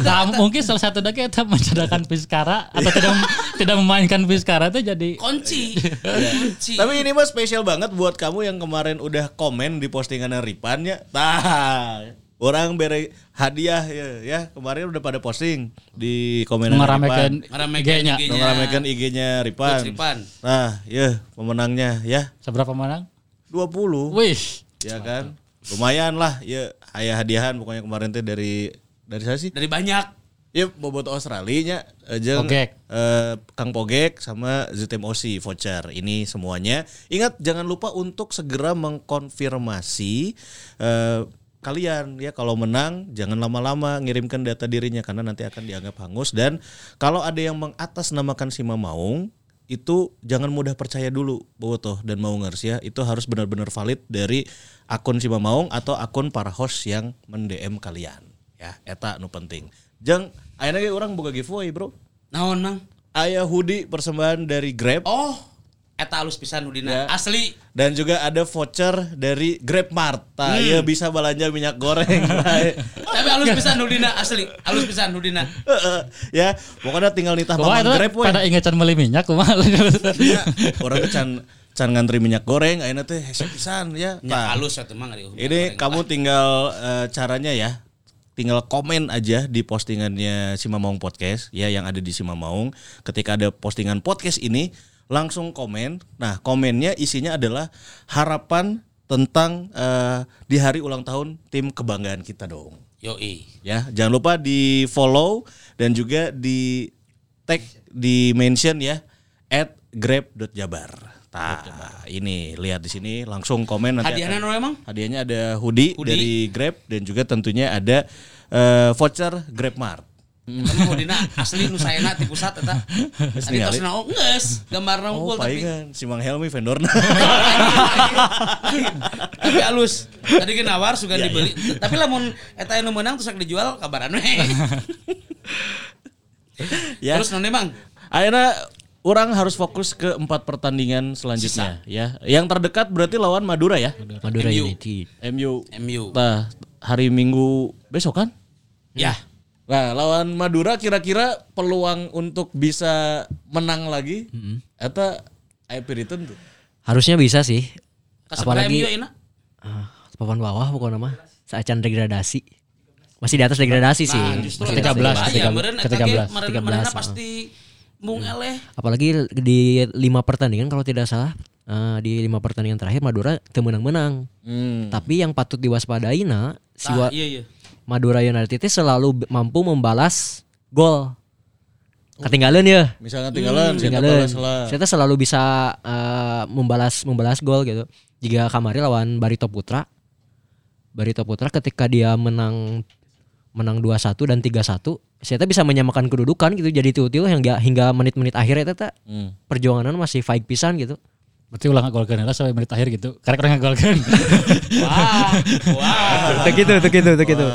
Nah, mungkin salah satu lagi kita mencadangkan Fiskara atau tidak tidak memainkan Fiskara itu jadi Kunci. Kunci. Tapi ini mah spesial banget buat kamu yang kemarin udah komen di postingan Ripan ya. Nah, orang bere hadiah ya, ya kemarin udah pada posting di komenan meramekan Ngeramekeun IG-nya. Meramekan IG-nya Ripan. Ripan. Nah, ya pemenangnya ya Seberapa menang? 20. Wih, Ya kan? Lumayan lah ya ayah hadiahan pokoknya kemarin teh dari dari saya sih. Dari banyak. Ya bobot Australia nya aja Pogek. Kang Pogek sama Zutem Osi voucher. Ini semuanya. Ingat jangan lupa untuk segera mengkonfirmasi eh, kalian ya kalau menang jangan lama-lama ngirimkan data dirinya karena nanti akan dianggap hangus dan kalau ada yang mengatasnamakan si Mamaung itu jangan mudah percaya dulu Bobotoh dan Maungers ya itu harus benar-benar valid dari akun si Mamaung atau akun para host yang mendm kalian ya eta nu penting jang ayeuna ge orang boga giveaway bro Naon mang? aya hoodie persembahan dari Grab Oh, eta alus pisan Ya. Udina. Asli. dan juga ada voucher dari Grab Mart Tah, ieu bisa belanja minyak goreng Tapi alus pisan Udina asli. Alus pisan Udina. Heeh. ya pokoknya tinggal nitah itu Grab we. pada ingat can beli minyak kumaha. Ya, orang can can ngantri minyak goreng ayeuna teh hese pisan ya Nya Tah, alus atuh mang ari. ini kamu tinggal eh, caranya ya tinggal komen aja di postingannya si Mamaung Podcast ya yang ada di si Mamaung ketika ada postingan podcast ini langsung komen. Nah komennya isinya adalah harapan tentang eh, di hari ulang tahun tim kebanggaan kita dong. Yoi. ya jangan lupa di follow dan juga di tag di mention ya at grab.jabar Nah, ini lihat di sini langsung komen nanti Hadiahnya no emang? Hadiahnya ada hoodie, Hoodie. dari Grab dan juga tentunya ada eh, voucher Grab Mart. Eta mah Udina asli nu saena ti pusat eta. Ningali. tos naon geus gambarna Oh, tapi palingan si Mang Helmi vendorna. tapi halus. Tadi ge nawar sugan Iya, dibeli. Tapi lamun eta anu meunang terus dijual kabaran we. ya. Terus naon Mang? Akhirnya Orang harus fokus ke empat pertandingan selanjutnya Sisa. ya. Yang terdekat berarti lawan Madura ya. Madura, MU. United. MU. MU. Nah, hari Minggu besok kan? Ya. Nah, lawan Madura kira-kira peluang untuk bisa menang lagi mm -hmm. atau itu tuh. Harusnya bisa sih. Apalagi MU. Uh, ya, ah, papan bawah pokoknya mah. Seacan degradasi. Masih di atas degradasi nah, sih. Ya. Iya, tiga belas, tiga belas, tiga ah. belas. 13, 13, Bung hmm. Eleh. Apalagi di lima pertandingan kalau tidak salah uh, di lima pertandingan terakhir Madura temenang-menang. Hmm. Tapi yang patut diwaspadai na siwa ah, iya, iya. Madura United itu selalu mampu membalas gol. Ketinggalan ya. Misalnya ketinggalan, hmm. ketinggalan. Saya selalu bisa uh, membalas membalas gol gitu. Jika Kamari lawan Barito Putra. Barito Putra ketika dia menang menang 2-1 dan 3-1 saya bisa menyamakan kedudukan gitu jadi tiu-tiu hingga hingga menit-menit akhir itu teh Hmm. perjuangan masih fight pisan gitu. Berarti ulang ngagolkeun lah sampai menit akhir gitu. Karek orang ngagolkeun. Wah, wah. Tuh gitu, tuh gitu, tuh gitu.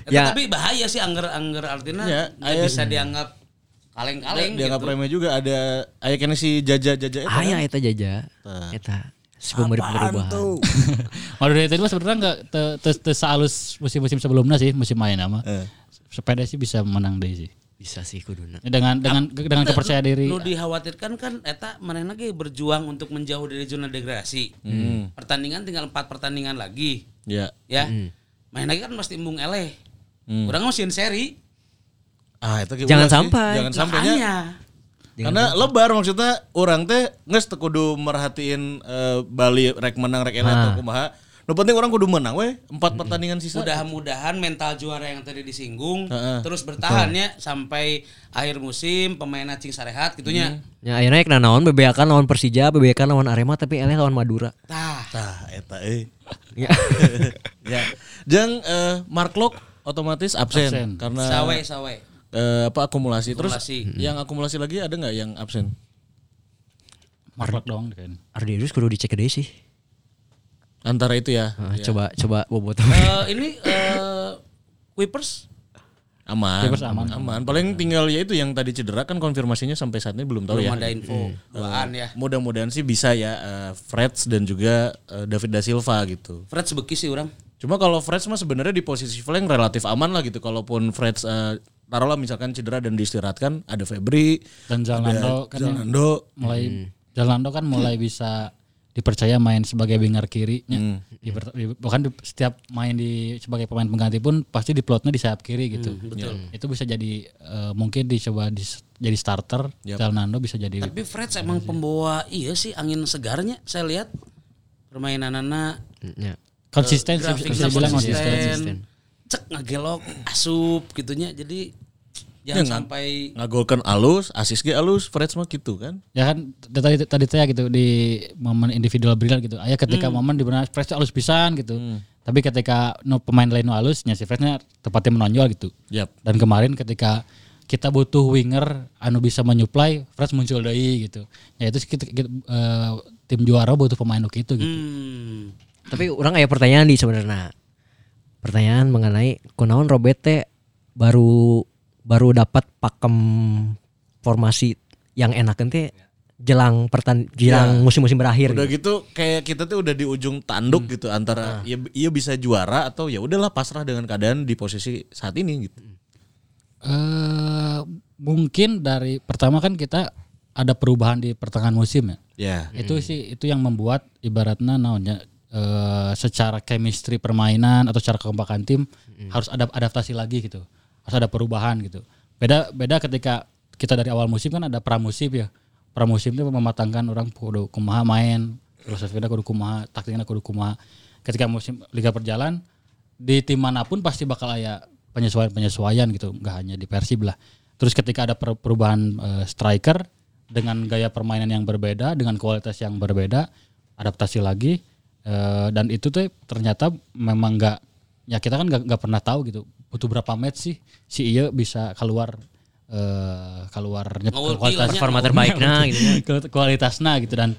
Eta Ya, tapi bahaya sih angger angger artinya Ya, nggak aya- bisa dianggap kaleng-kaleng Dianggap gitu. remeh juga ada aya kene si jaja-jaja eta. aya kan? eta jaja. Tah. Eta si pemberi perubahan. United mah sebenarnya enggak te, te, te sehalus musim-musim sebelumnya sih, musim main nama. Eh. Sepeda sih bisa menang deh sih. Bisa sih kuduna. Dengan dengan dengan kepercayaan diri. Nu dikhawatirkan kan eta manehna ge berjuang untuk menjauh dari zona degradasi. Hmm. Pertandingan tinggal empat pertandingan lagi, Ya. ya. Main lagi kan pasti embung eleh. Hmm. Urang mah sieun seri. Ah, itu ge Jangan sih. sampai. Jangan sampainya. Makanya. Karena lebar maksudnya orang teh geus teu kudu merhatiin eh, Bali rek menang rek enak atau kumaha. Nu penting orang kudu menang we empat pertandingan sisa. Mudah-mudahan mental juara yang tadi disinggung Heeh. terus bertahannya sampai akhir musim pemain cing sarehat gitunya. Ya ayeuna kena naon bebeakan lawan Persija, bebeakan lawan Arema tapi eleh lawan Madura. Tah, Tah eta euy. Ya. ya. Jeng eh, Mark Lok otomatis absen, Absen. karena sawe sawe. eh, apa akumulasi. Terus Akumulasi. yang akumulasi lagi ada nggak yang absen? Marlok dong kan. Ardius kudu dicek deh sih. Antara itu ya. Nah, Coba coba bobot. Eh, ini eh Kuipers aman, Clippers aman. aman. Paling tinggal ya itu yang tadi cedera kan konfirmasinya sampai saat ini belum tahu belum ya. ada info duaan ya Mudah-mudahan sih bisa ya eh, Freds dan juga eh, David da Silva gitu. Fred sebeki sih orang Cuma kalau Freds mah sebenarnya di posisi flank relatif aman lah gitu. Kalaupun Freds eh, taruhlah misalkan cedera dan diistirahatkan ada Febri, Dan Zalando kan yang Zalando, mulai Zalando kan mulai bisa dipercaya main sebagai winger kiri Hmm. di, di- bahkan di- setiap main di sebagai pemain pengganti pun pasti di plotnya di sayap kiri gitu. Itu bisa jadi eh, mungkin dicoba di, jadi starter Zalando bisa jadi tapi Fred emang pembawa iya sih angin segarnya saya lihat. Permainan anak Ya. konsisten bisa bilang konsisten. konsisten. Cek ngagelok asup gitunya. Jadi jangan sampai ngagolkan alus, asis ge alus, Freds mah gitu kan. ya kan tadi tadi teh gitu di momen individual brilliant gitu. Ayah ketika momen di mana Fresh halus pisan gitu. Tapi ketika no pemain lain no halusnya si Freshnya tepatnya menonjol gitu. Yap. dan kemarin ketika kita butuh winger anu bisa menyuplai Fresh muncul deui gitu. Ya itu kita, kita, eh, tim juara butuh pemain nu gitu gitu. Hmm, Tapi orang ada pertanyaan di sebenarnya. Pertanyaan mengenai kunaon Robert teh baru baru dapat pakem formasi yang enak teh jelang pertan jelang musim-musim berakhir. Udah gitu. gitu kayak kita tuh udah di ujung tanduk gitu antara ya iya bisa juara atau ya udahlah pasrah dengan keadaan di posisi saat ini gitu. eh mungkin dari pertama kan kita ada perubahan di pertengahan musim ya Ya. itu sih itu yang membuat ibaratnya naonnya eh, secara chemistry permainan atau secara kekompakan tim harus ada adaptasi lagi gitu harus ada perubahan gitu. Beda beda ketika kita dari awal musim kan ada pramusim ya. Pramusim itu mematangkan orang kudu kumaha main filosofina kudu kumaha taktiknya kudu kumaha. Ketika musim liga berjalan di tim mana pun pasti bakal ada penyesuaian penyesuaian gitu. Nggak hanya di Persib lah. Terus ketika ada per- perubahan eh, striker dengan gaya permainan yang berbeda dengan kualitas yang berbeda adaptasi lagi eh, dan itu tuh ternyata memang nggak ya kita kan nggak pernah tahu gitu butuh berapa match sih? Si iya bisa keluar eh keluar nyep- kualitas kilanya. Performa terbaiknya gitu ya. Kual- kualitasnya gitu dan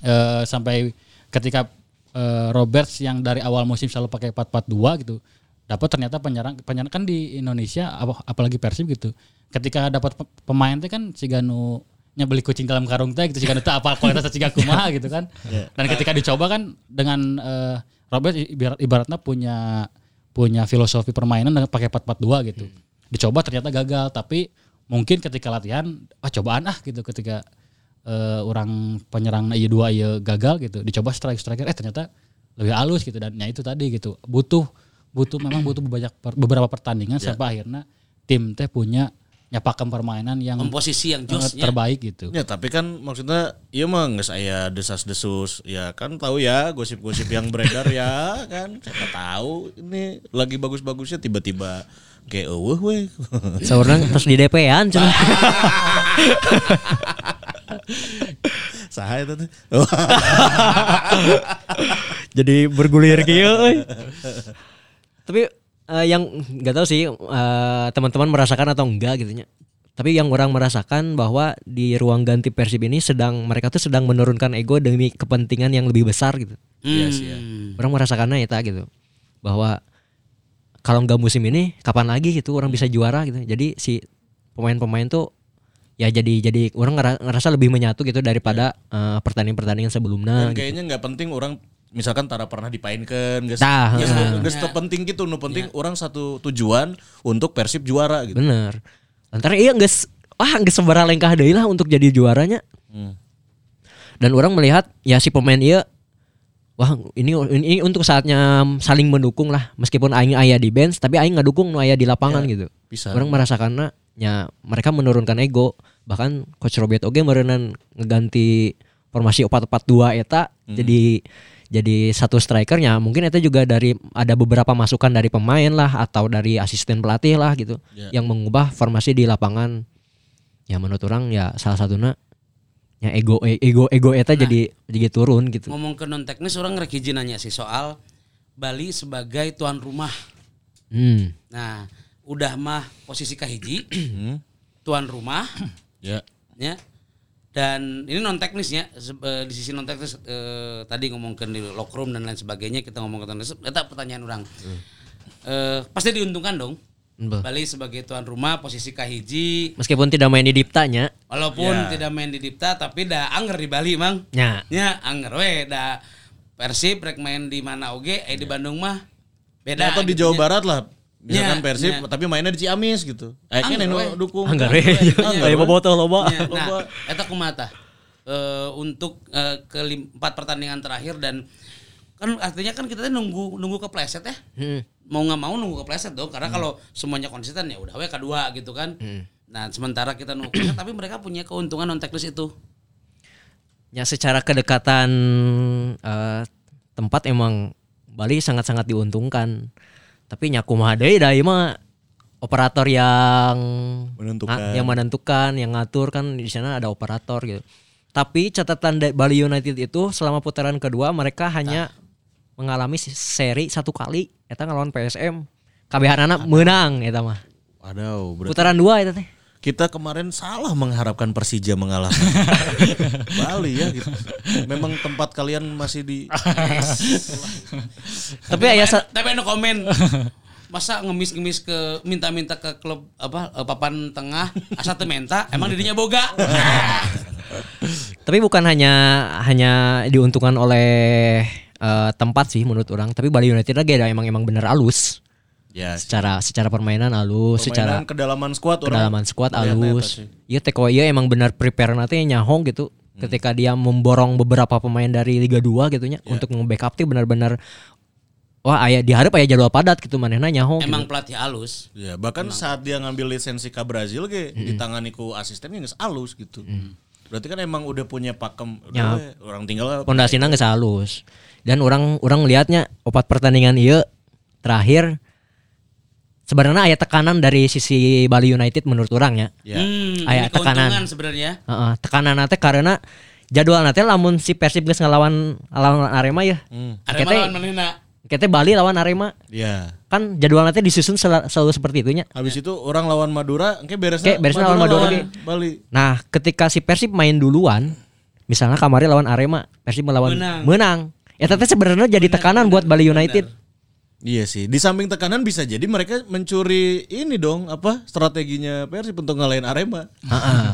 eh, sampai ketika eh, Roberts yang dari awal musim selalu pakai 4-4-2 gitu dapat ternyata penyerang penyerang kan di Indonesia apa- apalagi Persib gitu. Ketika dapat pe- pemain teh kan si Ganu nya beli kucing dalam karung teh gitu si Ganu teh apa kualitasnya si kumaha gitu kan. Dan ketika dicoba kan dengan eh, Robert ibarat, ibaratnya punya punya filosofi permainan dengan pakai 4-4-2 gitu. Dicoba ternyata gagal tapi mungkin ketika latihan ah cobaan ah gitu. Ketika eh, orang penyerang iya dua iya gagal gitu dicoba strike striker eh ternyata lebih halus gitu. Dan ya itu tadi gitu butuh butuh memang butuh banyak per- beberapa pertandingan sampai akhirnya tim teh punya nyapakan permainan yang komposisi yang eh, josnya terbaik gitu Ya tapi kan maksudnya iya mah nggak saya desas-desus ya kan tahu ya gosip-gosip yang beredar ya kan siapa tahu ini lagi bagus-bagusnya tiba-tiba kayak eueuh weh. Seorang terus di DP-an cenah. Saha eta teh? Jadi bergulir gitu euy. Tapi eh, yang nggak tahu sih eh, teman-teman merasakan atau enggak gitu nya. Tapi yang orang merasakan bahwa di ruang ganti Persib ini sedang mereka tuh sedang menurunkan ego demi kepentingan yang lebih besar gitu. Iya sih ya. Orang merasakannya ya gitu. Bahwa kalau nggak musim ini kapan lagi gitu orang bisa juara gitu. Jadi si pemain-pemain tuh ya jadi jadi orang ngera- ngerasa lebih menyatu gitu daripada eh, pertandingan-pertandingan sebelumnya. Dan kayaknya nggak penting orang misalkan tara pernah dipainkan geus Tah, geus heeh. geus teu penting gitu nu penting orang satu tujuan untuk Persib juara gitu. Bener. Antara iya nggak wah nggak sebarang lengkah deui lah untuk jadi juaranya. Hmm. Dan orang melihat ya si pemain iya wah ini ini untuk saatnya saling mendukung lah meskipun aing aya di bench tapi aing ngadukung nu aya di lapangan gitu. bisa. Orang merasakannya ya mereka menurunkan ego bahkan coach Robert oge meureunan ngeganti formasi 4-4-2 eta jadi jadi satu strikernya mungkin itu juga dari ada beberapa masukan dari pemain lah atau dari asisten pelatih lah gitu Ya. yang mengubah formasi di lapangan ya menurut orang ya salah satunya ya ego ego ego eta jadi jadi turun gitu ngomong ke non teknis orang rek hiji nanya sih soal Bali sebagai tuan rumah hmm. nah udah mah posisi kahiji Hmm. tuan rumah Ya. ya dan ini non teknisnya eh, di sisi non teknis eh, tadi ngomongkan di locker room dan lain sebagainya kita ngomong ke teknis eta pertanyaan orang Eh, pasti diuntungkan dong Betul. Bali sebagai tuan rumah posisi kahiji Meskipun tidak main di Diptanya. walaupun Ya. tidak main di Dipta tapi dah anger di Bali mang Ya. nya anger we dah Persib rek main di mana oge eh di Bandung mah beda Atau di gitu Jawa nya. Barat lah. Misalkan Ya, Persib ya. tapi mainnya di Ciamis gitu. Eh kan Anggar anu we. dukung. Anggar kan? we. Ayo bobotoh loba. Nah, eta kumaha Eh untuk eh, kelim- empat pertandingan terakhir dan kan artinya kan kita nunggu nunggu kepleset ya. Hmm. Mau nggak mau nunggu kepleset dong karena kalau semuanya konsisten ya udah we kedua gitu kan. Nah, sementara kita nunggu tapi mereka punya keuntungan non teknis itu. Ya secara kedekatan eh, tempat emang Bali sangat-sangat diuntungkan. Tapi nyakumaha deui da ieu mah operator yang Menentukan. nga- yang menentukan, yang ngatur kan di sana ada operator gitu. Tapi catatan Bali United itu selama putaran kedua mereka hanya mengalami si- seri satu kali eta ngelawan PSM. KBH anak menang eta mah. Waduh, berarti Putaran dua eta teh. Kita kemarin salah mengharapkan Persija mengalahkan Bali ya gitu. Memang tempat kalian masih di Tapi aya sa- tapi anu komen masa ngemis-ngemis ke minta-minta ke klub apa eh, papan tengah asa menta emang dirinya boga Tapi bukan hanya hanya diuntungkan oleh eh, tempat sih menurut orang, tapi Bali United lagi ada emang emang bener alus. Ya Secara secara permainan alus, secara permainan kedalaman skuad orang kedalaman squad melihatnya eta alus. sih. Iya teko iya emang bener prepare nanti nyahong gitu. Ketika dia memborong beberapa pemain dari Liga 2 gitu nya untuk nge-backup tuh benar-benar wah aya diharap aya jadwal padat gitu manehna nyahong. emang gitu. pelatih halus Ya, bahkan saat dia ngambil lisensi ke Brazil ge ditangani ku asistennya geus alus gitu. Berarti kan emang udah punya pakem udah Ya. we, orang tinggal pondasinya geus halus. Dan orang orang lihatnya opat pertandingan iya terakhir sebenarnya aya tekanan dari sisi Bali United menurut orang ya. ya. hmm, Aya ini keuntungan tekanan. sebenarnya Heeh, tekanan nanti karena jadwal nanti lamun si Persib geus ngelawan lawan Arema ya. Hmm. Arema Kete- lawan manehna Kete Bali lawan Arema Ya. kan jadwal nanti disusun sel- selalu seperti itu nya. Habis itu orang lawan Madura, engke beresna Oke, beresna lawan Madura ge. Bali. Nah, ketika si Persib main duluan, misalnya kemarin lawan Arema, Persib melawan Menang. menang. Ya tapi sebenarnya jadi tekanan buat Bali United. Iya sih, di samping tekanan bisa jadi mereka mencuri ini dong apa strateginya Persib untuk ngalahin Arema.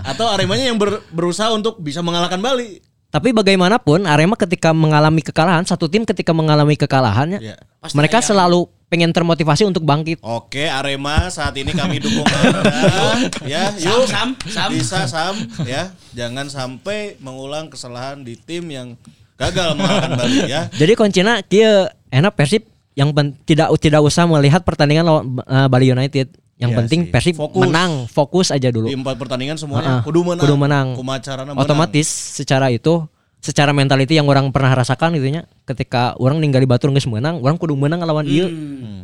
Atau Aremanya yang ber- berusaha untuk bisa mengalahkan Bali. Tapi bagaimanapun Arema ketika mengalami kekalahan, satu tim ketika mengalami kekalahannya, Ya. Pasti mereka ayam. selalu pengen termotivasi untuk bangkit. Oke, Arema saat ini kami dukung Anda. ya, yuk. Sam, sam. Bisa Sam ya. Jangan sampai mengulang kesalahan di tim yang gagal mengalahkan Bali ya. Jadi kuncinya kia enak Persib yang pen- tidak tidak usah melihat pertandingan lawan eh, Bali United. Yang Iya penting sih. Persib Fokus. menang, fokus aja dulu. Di empat pertandingan semuanya Heeh, kudu menang. kudu menang. Kumacarana menang. Otomatis secara itu secara mentality yang orang pernah rasakan gitu nya ketika orang ninggali batur geus menang orang kudu menang lawan ieu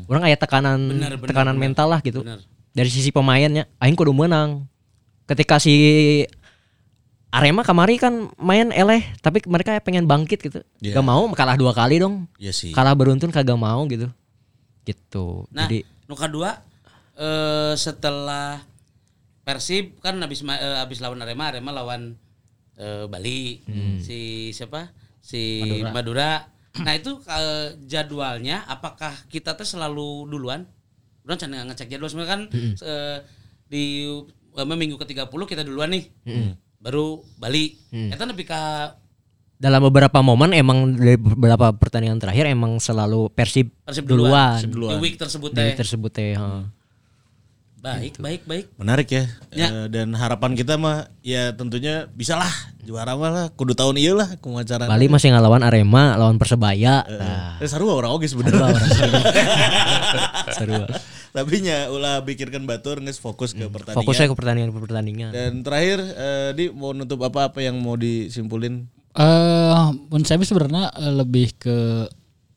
orang aya tekanan Hmm. Bener, bener, tekanan bener. mental lah gitu Bener. dari sisi pemainnya aing kudu menang ketika si Arema kamari kan main eleh tapi mereka pengen bangkit gitu Iya. gak mau kalah dua kali dong Iya sih. kalah beruntun kagak mau gitu gitu Nah, jadi nu kedua eh, setelah Persib kan habis eh, habis lawan Arema, Arema lawan eh, Bali. Si siapa? Si Madura. Nah, itu eh, jadwalnya apakah kita tuh selalu duluan? Udah can ngecek jadwal sebenarnya kan eh, di eh, minggu ke-30 kita duluan nih. Baru Bali. Eta nepi ka dalam beberapa momen emang dari beberapa pertandingan terakhir emang selalu Persib, Persib duluan, duluan. Di week tersebut Di teh. tersebut teh heeh. Baik, baik, baik. Menarik ya. Ya. Eh, dan harapan kita mah ya tentunya bisa lah juara mah lah kudu tahun iya lah kumacarana. Bali masih ngelawan Arema lawan Persebaya nah, Eh, sarua orang oge sebenarnya. seru Tapi nya ulah pikirkan batur geus fokus ke pertandingan. fokusnya ke pertandingan ke pertandingan Dan terakhir eh, di mau nutup apa apa yang mau disimpulin? Eh, menurut saya sebenarnya eh, lebih ke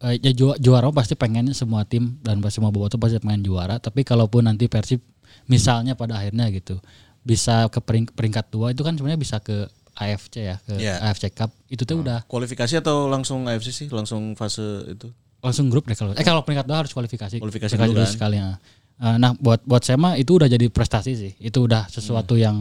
eh, ya ju- juara pasti pengen semua tim dan pasti semua bobotoh pasti pengen juara. Tapi kalaupun nanti Persib misalnya pada akhirnya gitu bisa ke pering- peringkat dua itu kan sebenarnya bisa ke AFC ya ke Iya. AFC Cup itu tuh udah Kualifikasi atau langsung AFC sih? Langsung fase itu? Langsung grup deh kalau eh kalau peringkat dua harus kualifikasi Kualifikasi dulu kan. sekali ya. Eh, nah buat buat saya mah itu udah jadi prestasi sih itu udah sesuatu Hmm. yang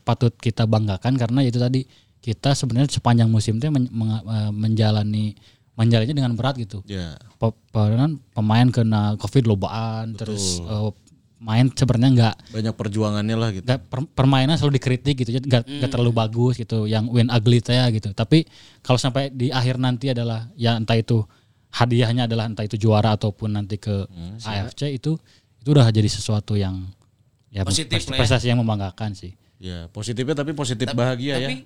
patut kita banggakan karena itu tadi kita sebenarnya sepanjang musim itu men- eh, menjalani menjalannya dengan berat gitu Ya. Pe- pe- kan pemain kena covid lobaan terus eh, main sebenarnya nggak Banyak perjuangannya lah gitu. per- permainan selalu dikritik gitu nggak nggak terlalu bagus gitu yang win ugly teh ya gitu tapi kalau sampai di akhir nanti adalah ya entah itu hadiahnya adalah entah itu juara ataupun nanti ke AFC itu itu udah jadi sesuatu yang ya Positif prestasi, ya. prestasi yang membanggakan sih Ya, positifnya tapi positif bahagia ya. Tapi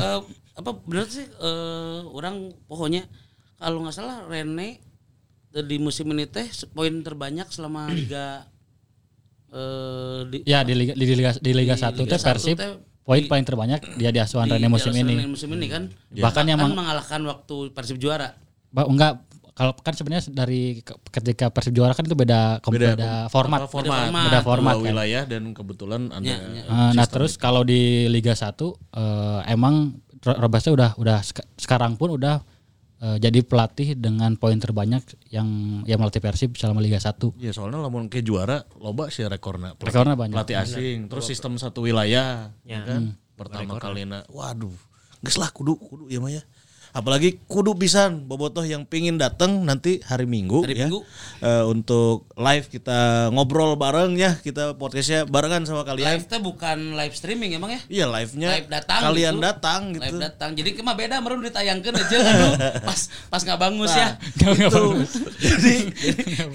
eh, apa benar sih eh, orang pokoknya kalau nggak salah Rene eh, di musim ini teh poin terbanyak selama liga eh di, ya di liga di liga di liga satu teh Persib poin paling terbanyak dia di asuhan di- Rene musim di ini Rene musim ini kan Bahkan yang meng- mengalahkan waktu Persib juara. Ba- enggak kalau kan sebenarnya dari ke- ketika Persib juara kan itu beda kom- beda, format format, format. Beda format, Dua kan. wilayah dan kebetulan ada Ya, ya. Nah terus kalau di Liga 1 eh, emang Ro- Robasnya udah udah sek- sekarang pun udah eh, jadi pelatih dengan poin terbanyak yang yang melatih Persib selama Liga 1. Ya soalnya lamun ke juara loba sih rekorna. Pelatih- Rekorna banyak. Pelatih asing, terus sistem satu wilayah, ya kan? Pertama kalina, waduh, geus lah kudu kudu ya mah ya. Apalagi kudu pisan bobotoh yang pingin datang nanti hari Minggu Hari ya. Minggu. Eh, untuk live kita ngobrol bareng ya, kita podcastnya barengan sama kalian. Live bukan live streaming emang ya? Iya live-nya Live datang kalian gitu. datang gitu. Live datang. Jadi kemah beda merun ditayangkeun aja aduh. Pas pas nggak bangus ya. Gitu. Jadi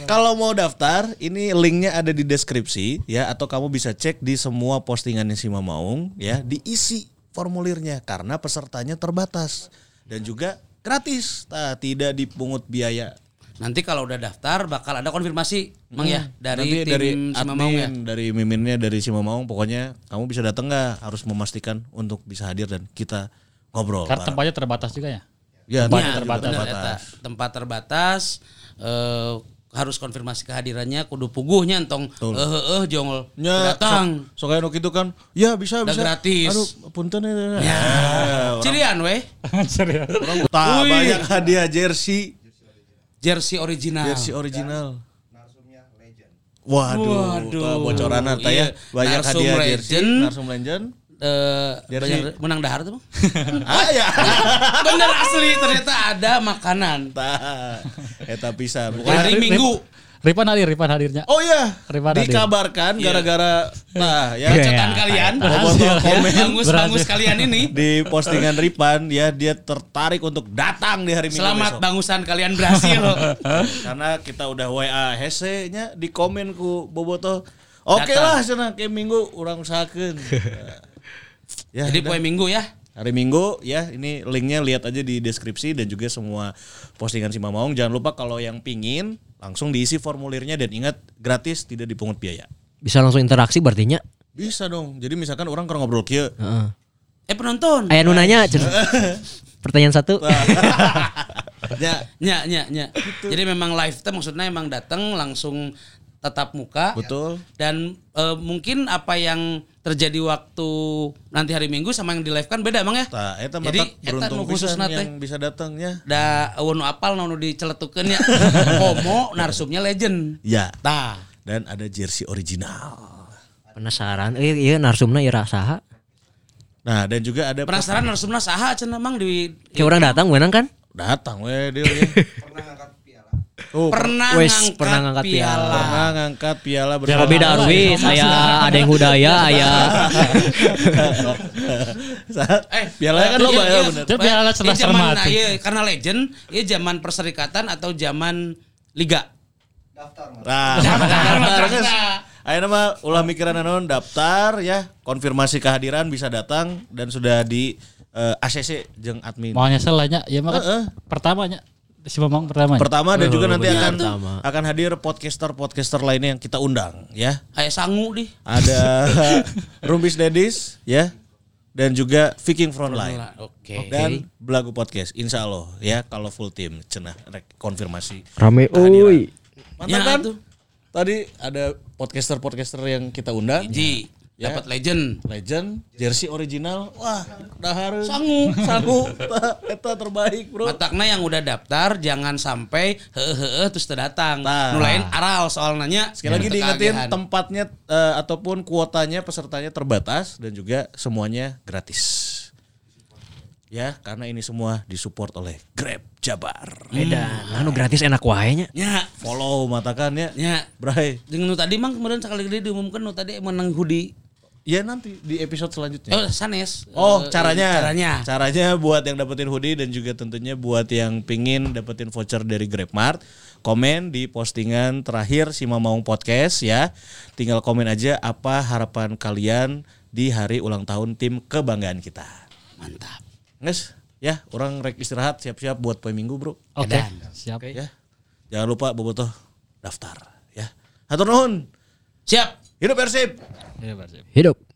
kalau mau daftar, ini linknya ada di deskripsi ya atau kamu bisa cek di semua postingannya si Mamaung ya, diisi formulirnya karena pesertanya terbatas dan juga gratis, nah, tidak dipungut biaya. Nanti kalau udah daftar bakal ada konfirmasi Mang ya dari Hmm. Nanti tim dari Mamau ya. admin, dari miminnya dari si Mamaung, pokoknya kamu bisa datang nggak harus memastikan untuk bisa hadir dan kita ngobrol. Karena bareng. tempatnya terbatas juga ya. Ya, tempatnya Ya, terbatas. bener, eta. Tempat terbatas eh, harus konfirmasi kehadirannya kudu puguhnya entong eh eh eh jongol Ya, datang. So, so kayak gitu kan, ya bisa Udah bisa. gratis. Aduh, punten ya. Ya. orang, Cirian weh. Serius. orang banyak hadiah jersey, Jersey original. jersey original. Waduh, Waduh. Waduh. bocoran ya. Iya, Banyak Narsum hadiah jersey, Legend. Narsum Legend. Eh, Jersey. banyak menang dahar tuh Bang. ah ya. Bener asli ternyata ada makanan. Tah. Eta pisan. Pokoknya- Hari Minggu. Ripan hadir, Ripan hadirnya. Oh iya, Rifan hadir. dikabarkan gara-gara nah ya Iya. Bacotan kalian. Bobotoh komen Berhasil. kalian ini. di postingan Ripan ya dia tertarik untuk datang di hari Minggu Selamat besok. bangusan kalian berhasil. karena kita udah WA hese nya di komen ku Boboto. Oke Datang. lah cenah ke minggu orang usahakeun. Ya, Jadi poin Minggu ya. hari Minggu ya ini linknya lihat aja di deskripsi dan juga semua postingan si Mamaung. Jangan lupa kalau yang pingin langsung diisi formulirnya dan ingat gratis tidak dipungut biaya. Bisa langsung interaksi berartinya. Bisa dong. Jadi misalkan orang kalau ngobrol kieu Heeh. Eh penonton. Aya nu nanya cenah. Pertanyaan satu. ya Nya nya nya. Jadi memang live teh maksudnya emang datang langsung tatap muka. betul. Dan eh, mungkin apa yang terjadi waktu nanti hari Minggu sama yang di live kan beda emang ya. Tah eta Jadi eta nu khusus nate. yang bisa datang ya. Da eueun nu apal nu diceletukeun ya. Homo narsumnya legend. Ya. Tah. Dan ada jersey original. Penasaran. Eh iya narsumna ieu saha? Nah, dan juga ada Penasaran narsumna saha cenah mang di Kayak orang datang menang kan? datang we dia. ya. Oh, pernah Wes, ngangkat, pernah ngangkat piala. piala. pernah ngangkat piala Piala bersama Robi Darwis, aya ada yang Hudaya, aya Eh, Pialanya kan iya, loba ya, iya. bener. Itu piala Eh, cerdas zaman cermat. iya, karena legend, iya zaman perserikatan atau zaman liga. Nah, terus Ayo nama ulah mikiran naon daftar ya, konfirmasi kehadiran bisa datang dan sudah di eh, ACC jeung admin. Mau nyeselnya ya maka Heeh. pertamanya si Mamang pertamanya. Pertama dan juga nanti benar. akan Pertama. akan hadir podcaster-podcaster lainnya yang kita undang ya. Kayak sangu di. Ada Rumbis Dedis ya dan juga Viking Frontline. Oke. Dan Belagu Podcast Insya Allah ya kalau full tim cenah rek konfirmasi rame euy. Mantap Ya, kan? tuh. Tadi ada podcaster-podcaster yang kita undang. Ji, Ya. dapat legend. Legend, jersey original. Wah, dahar. Sangu. Sangu. Eta terbaik, Bro. Matakna yang udah daftar jangan sampai heeh terus teu datang. Tah. Nu lain aral soal nanya. Sekali lagi Teu diingetin tempatnya eh, ataupun kuotanya pesertanya terbatas dan juga semuanya gratis. ya karena ini semua disupport oleh Grab Jabar. Edan, anu gratis enak wae nya. Ya, Follow matakan ya. ya. Bray. Dengan nu tadi mang kemudian sekali gede diumumkan nu tadi menang hoodie. Ya nanti di episode selanjutnya. Oh, sanes. Oh Eh, caranya Caranya. Caranya buat yang dapetin hoodie Dan juga tentunya buat yang pingin dapetin voucher dari Grabmart Komen di postingan terakhir Si Mamaung Podcast ya Tinggal komen aja apa harapan kalian Di hari ulang tahun tim kebanggaan kita Mantap. Nges ya orang rek istirahat siap-siap buat poin minggu bro Oke, Edan. siap. ya Jangan lupa bobotoh daftar ya Hatur nuhun Siap. Hidup Persib. Hidup.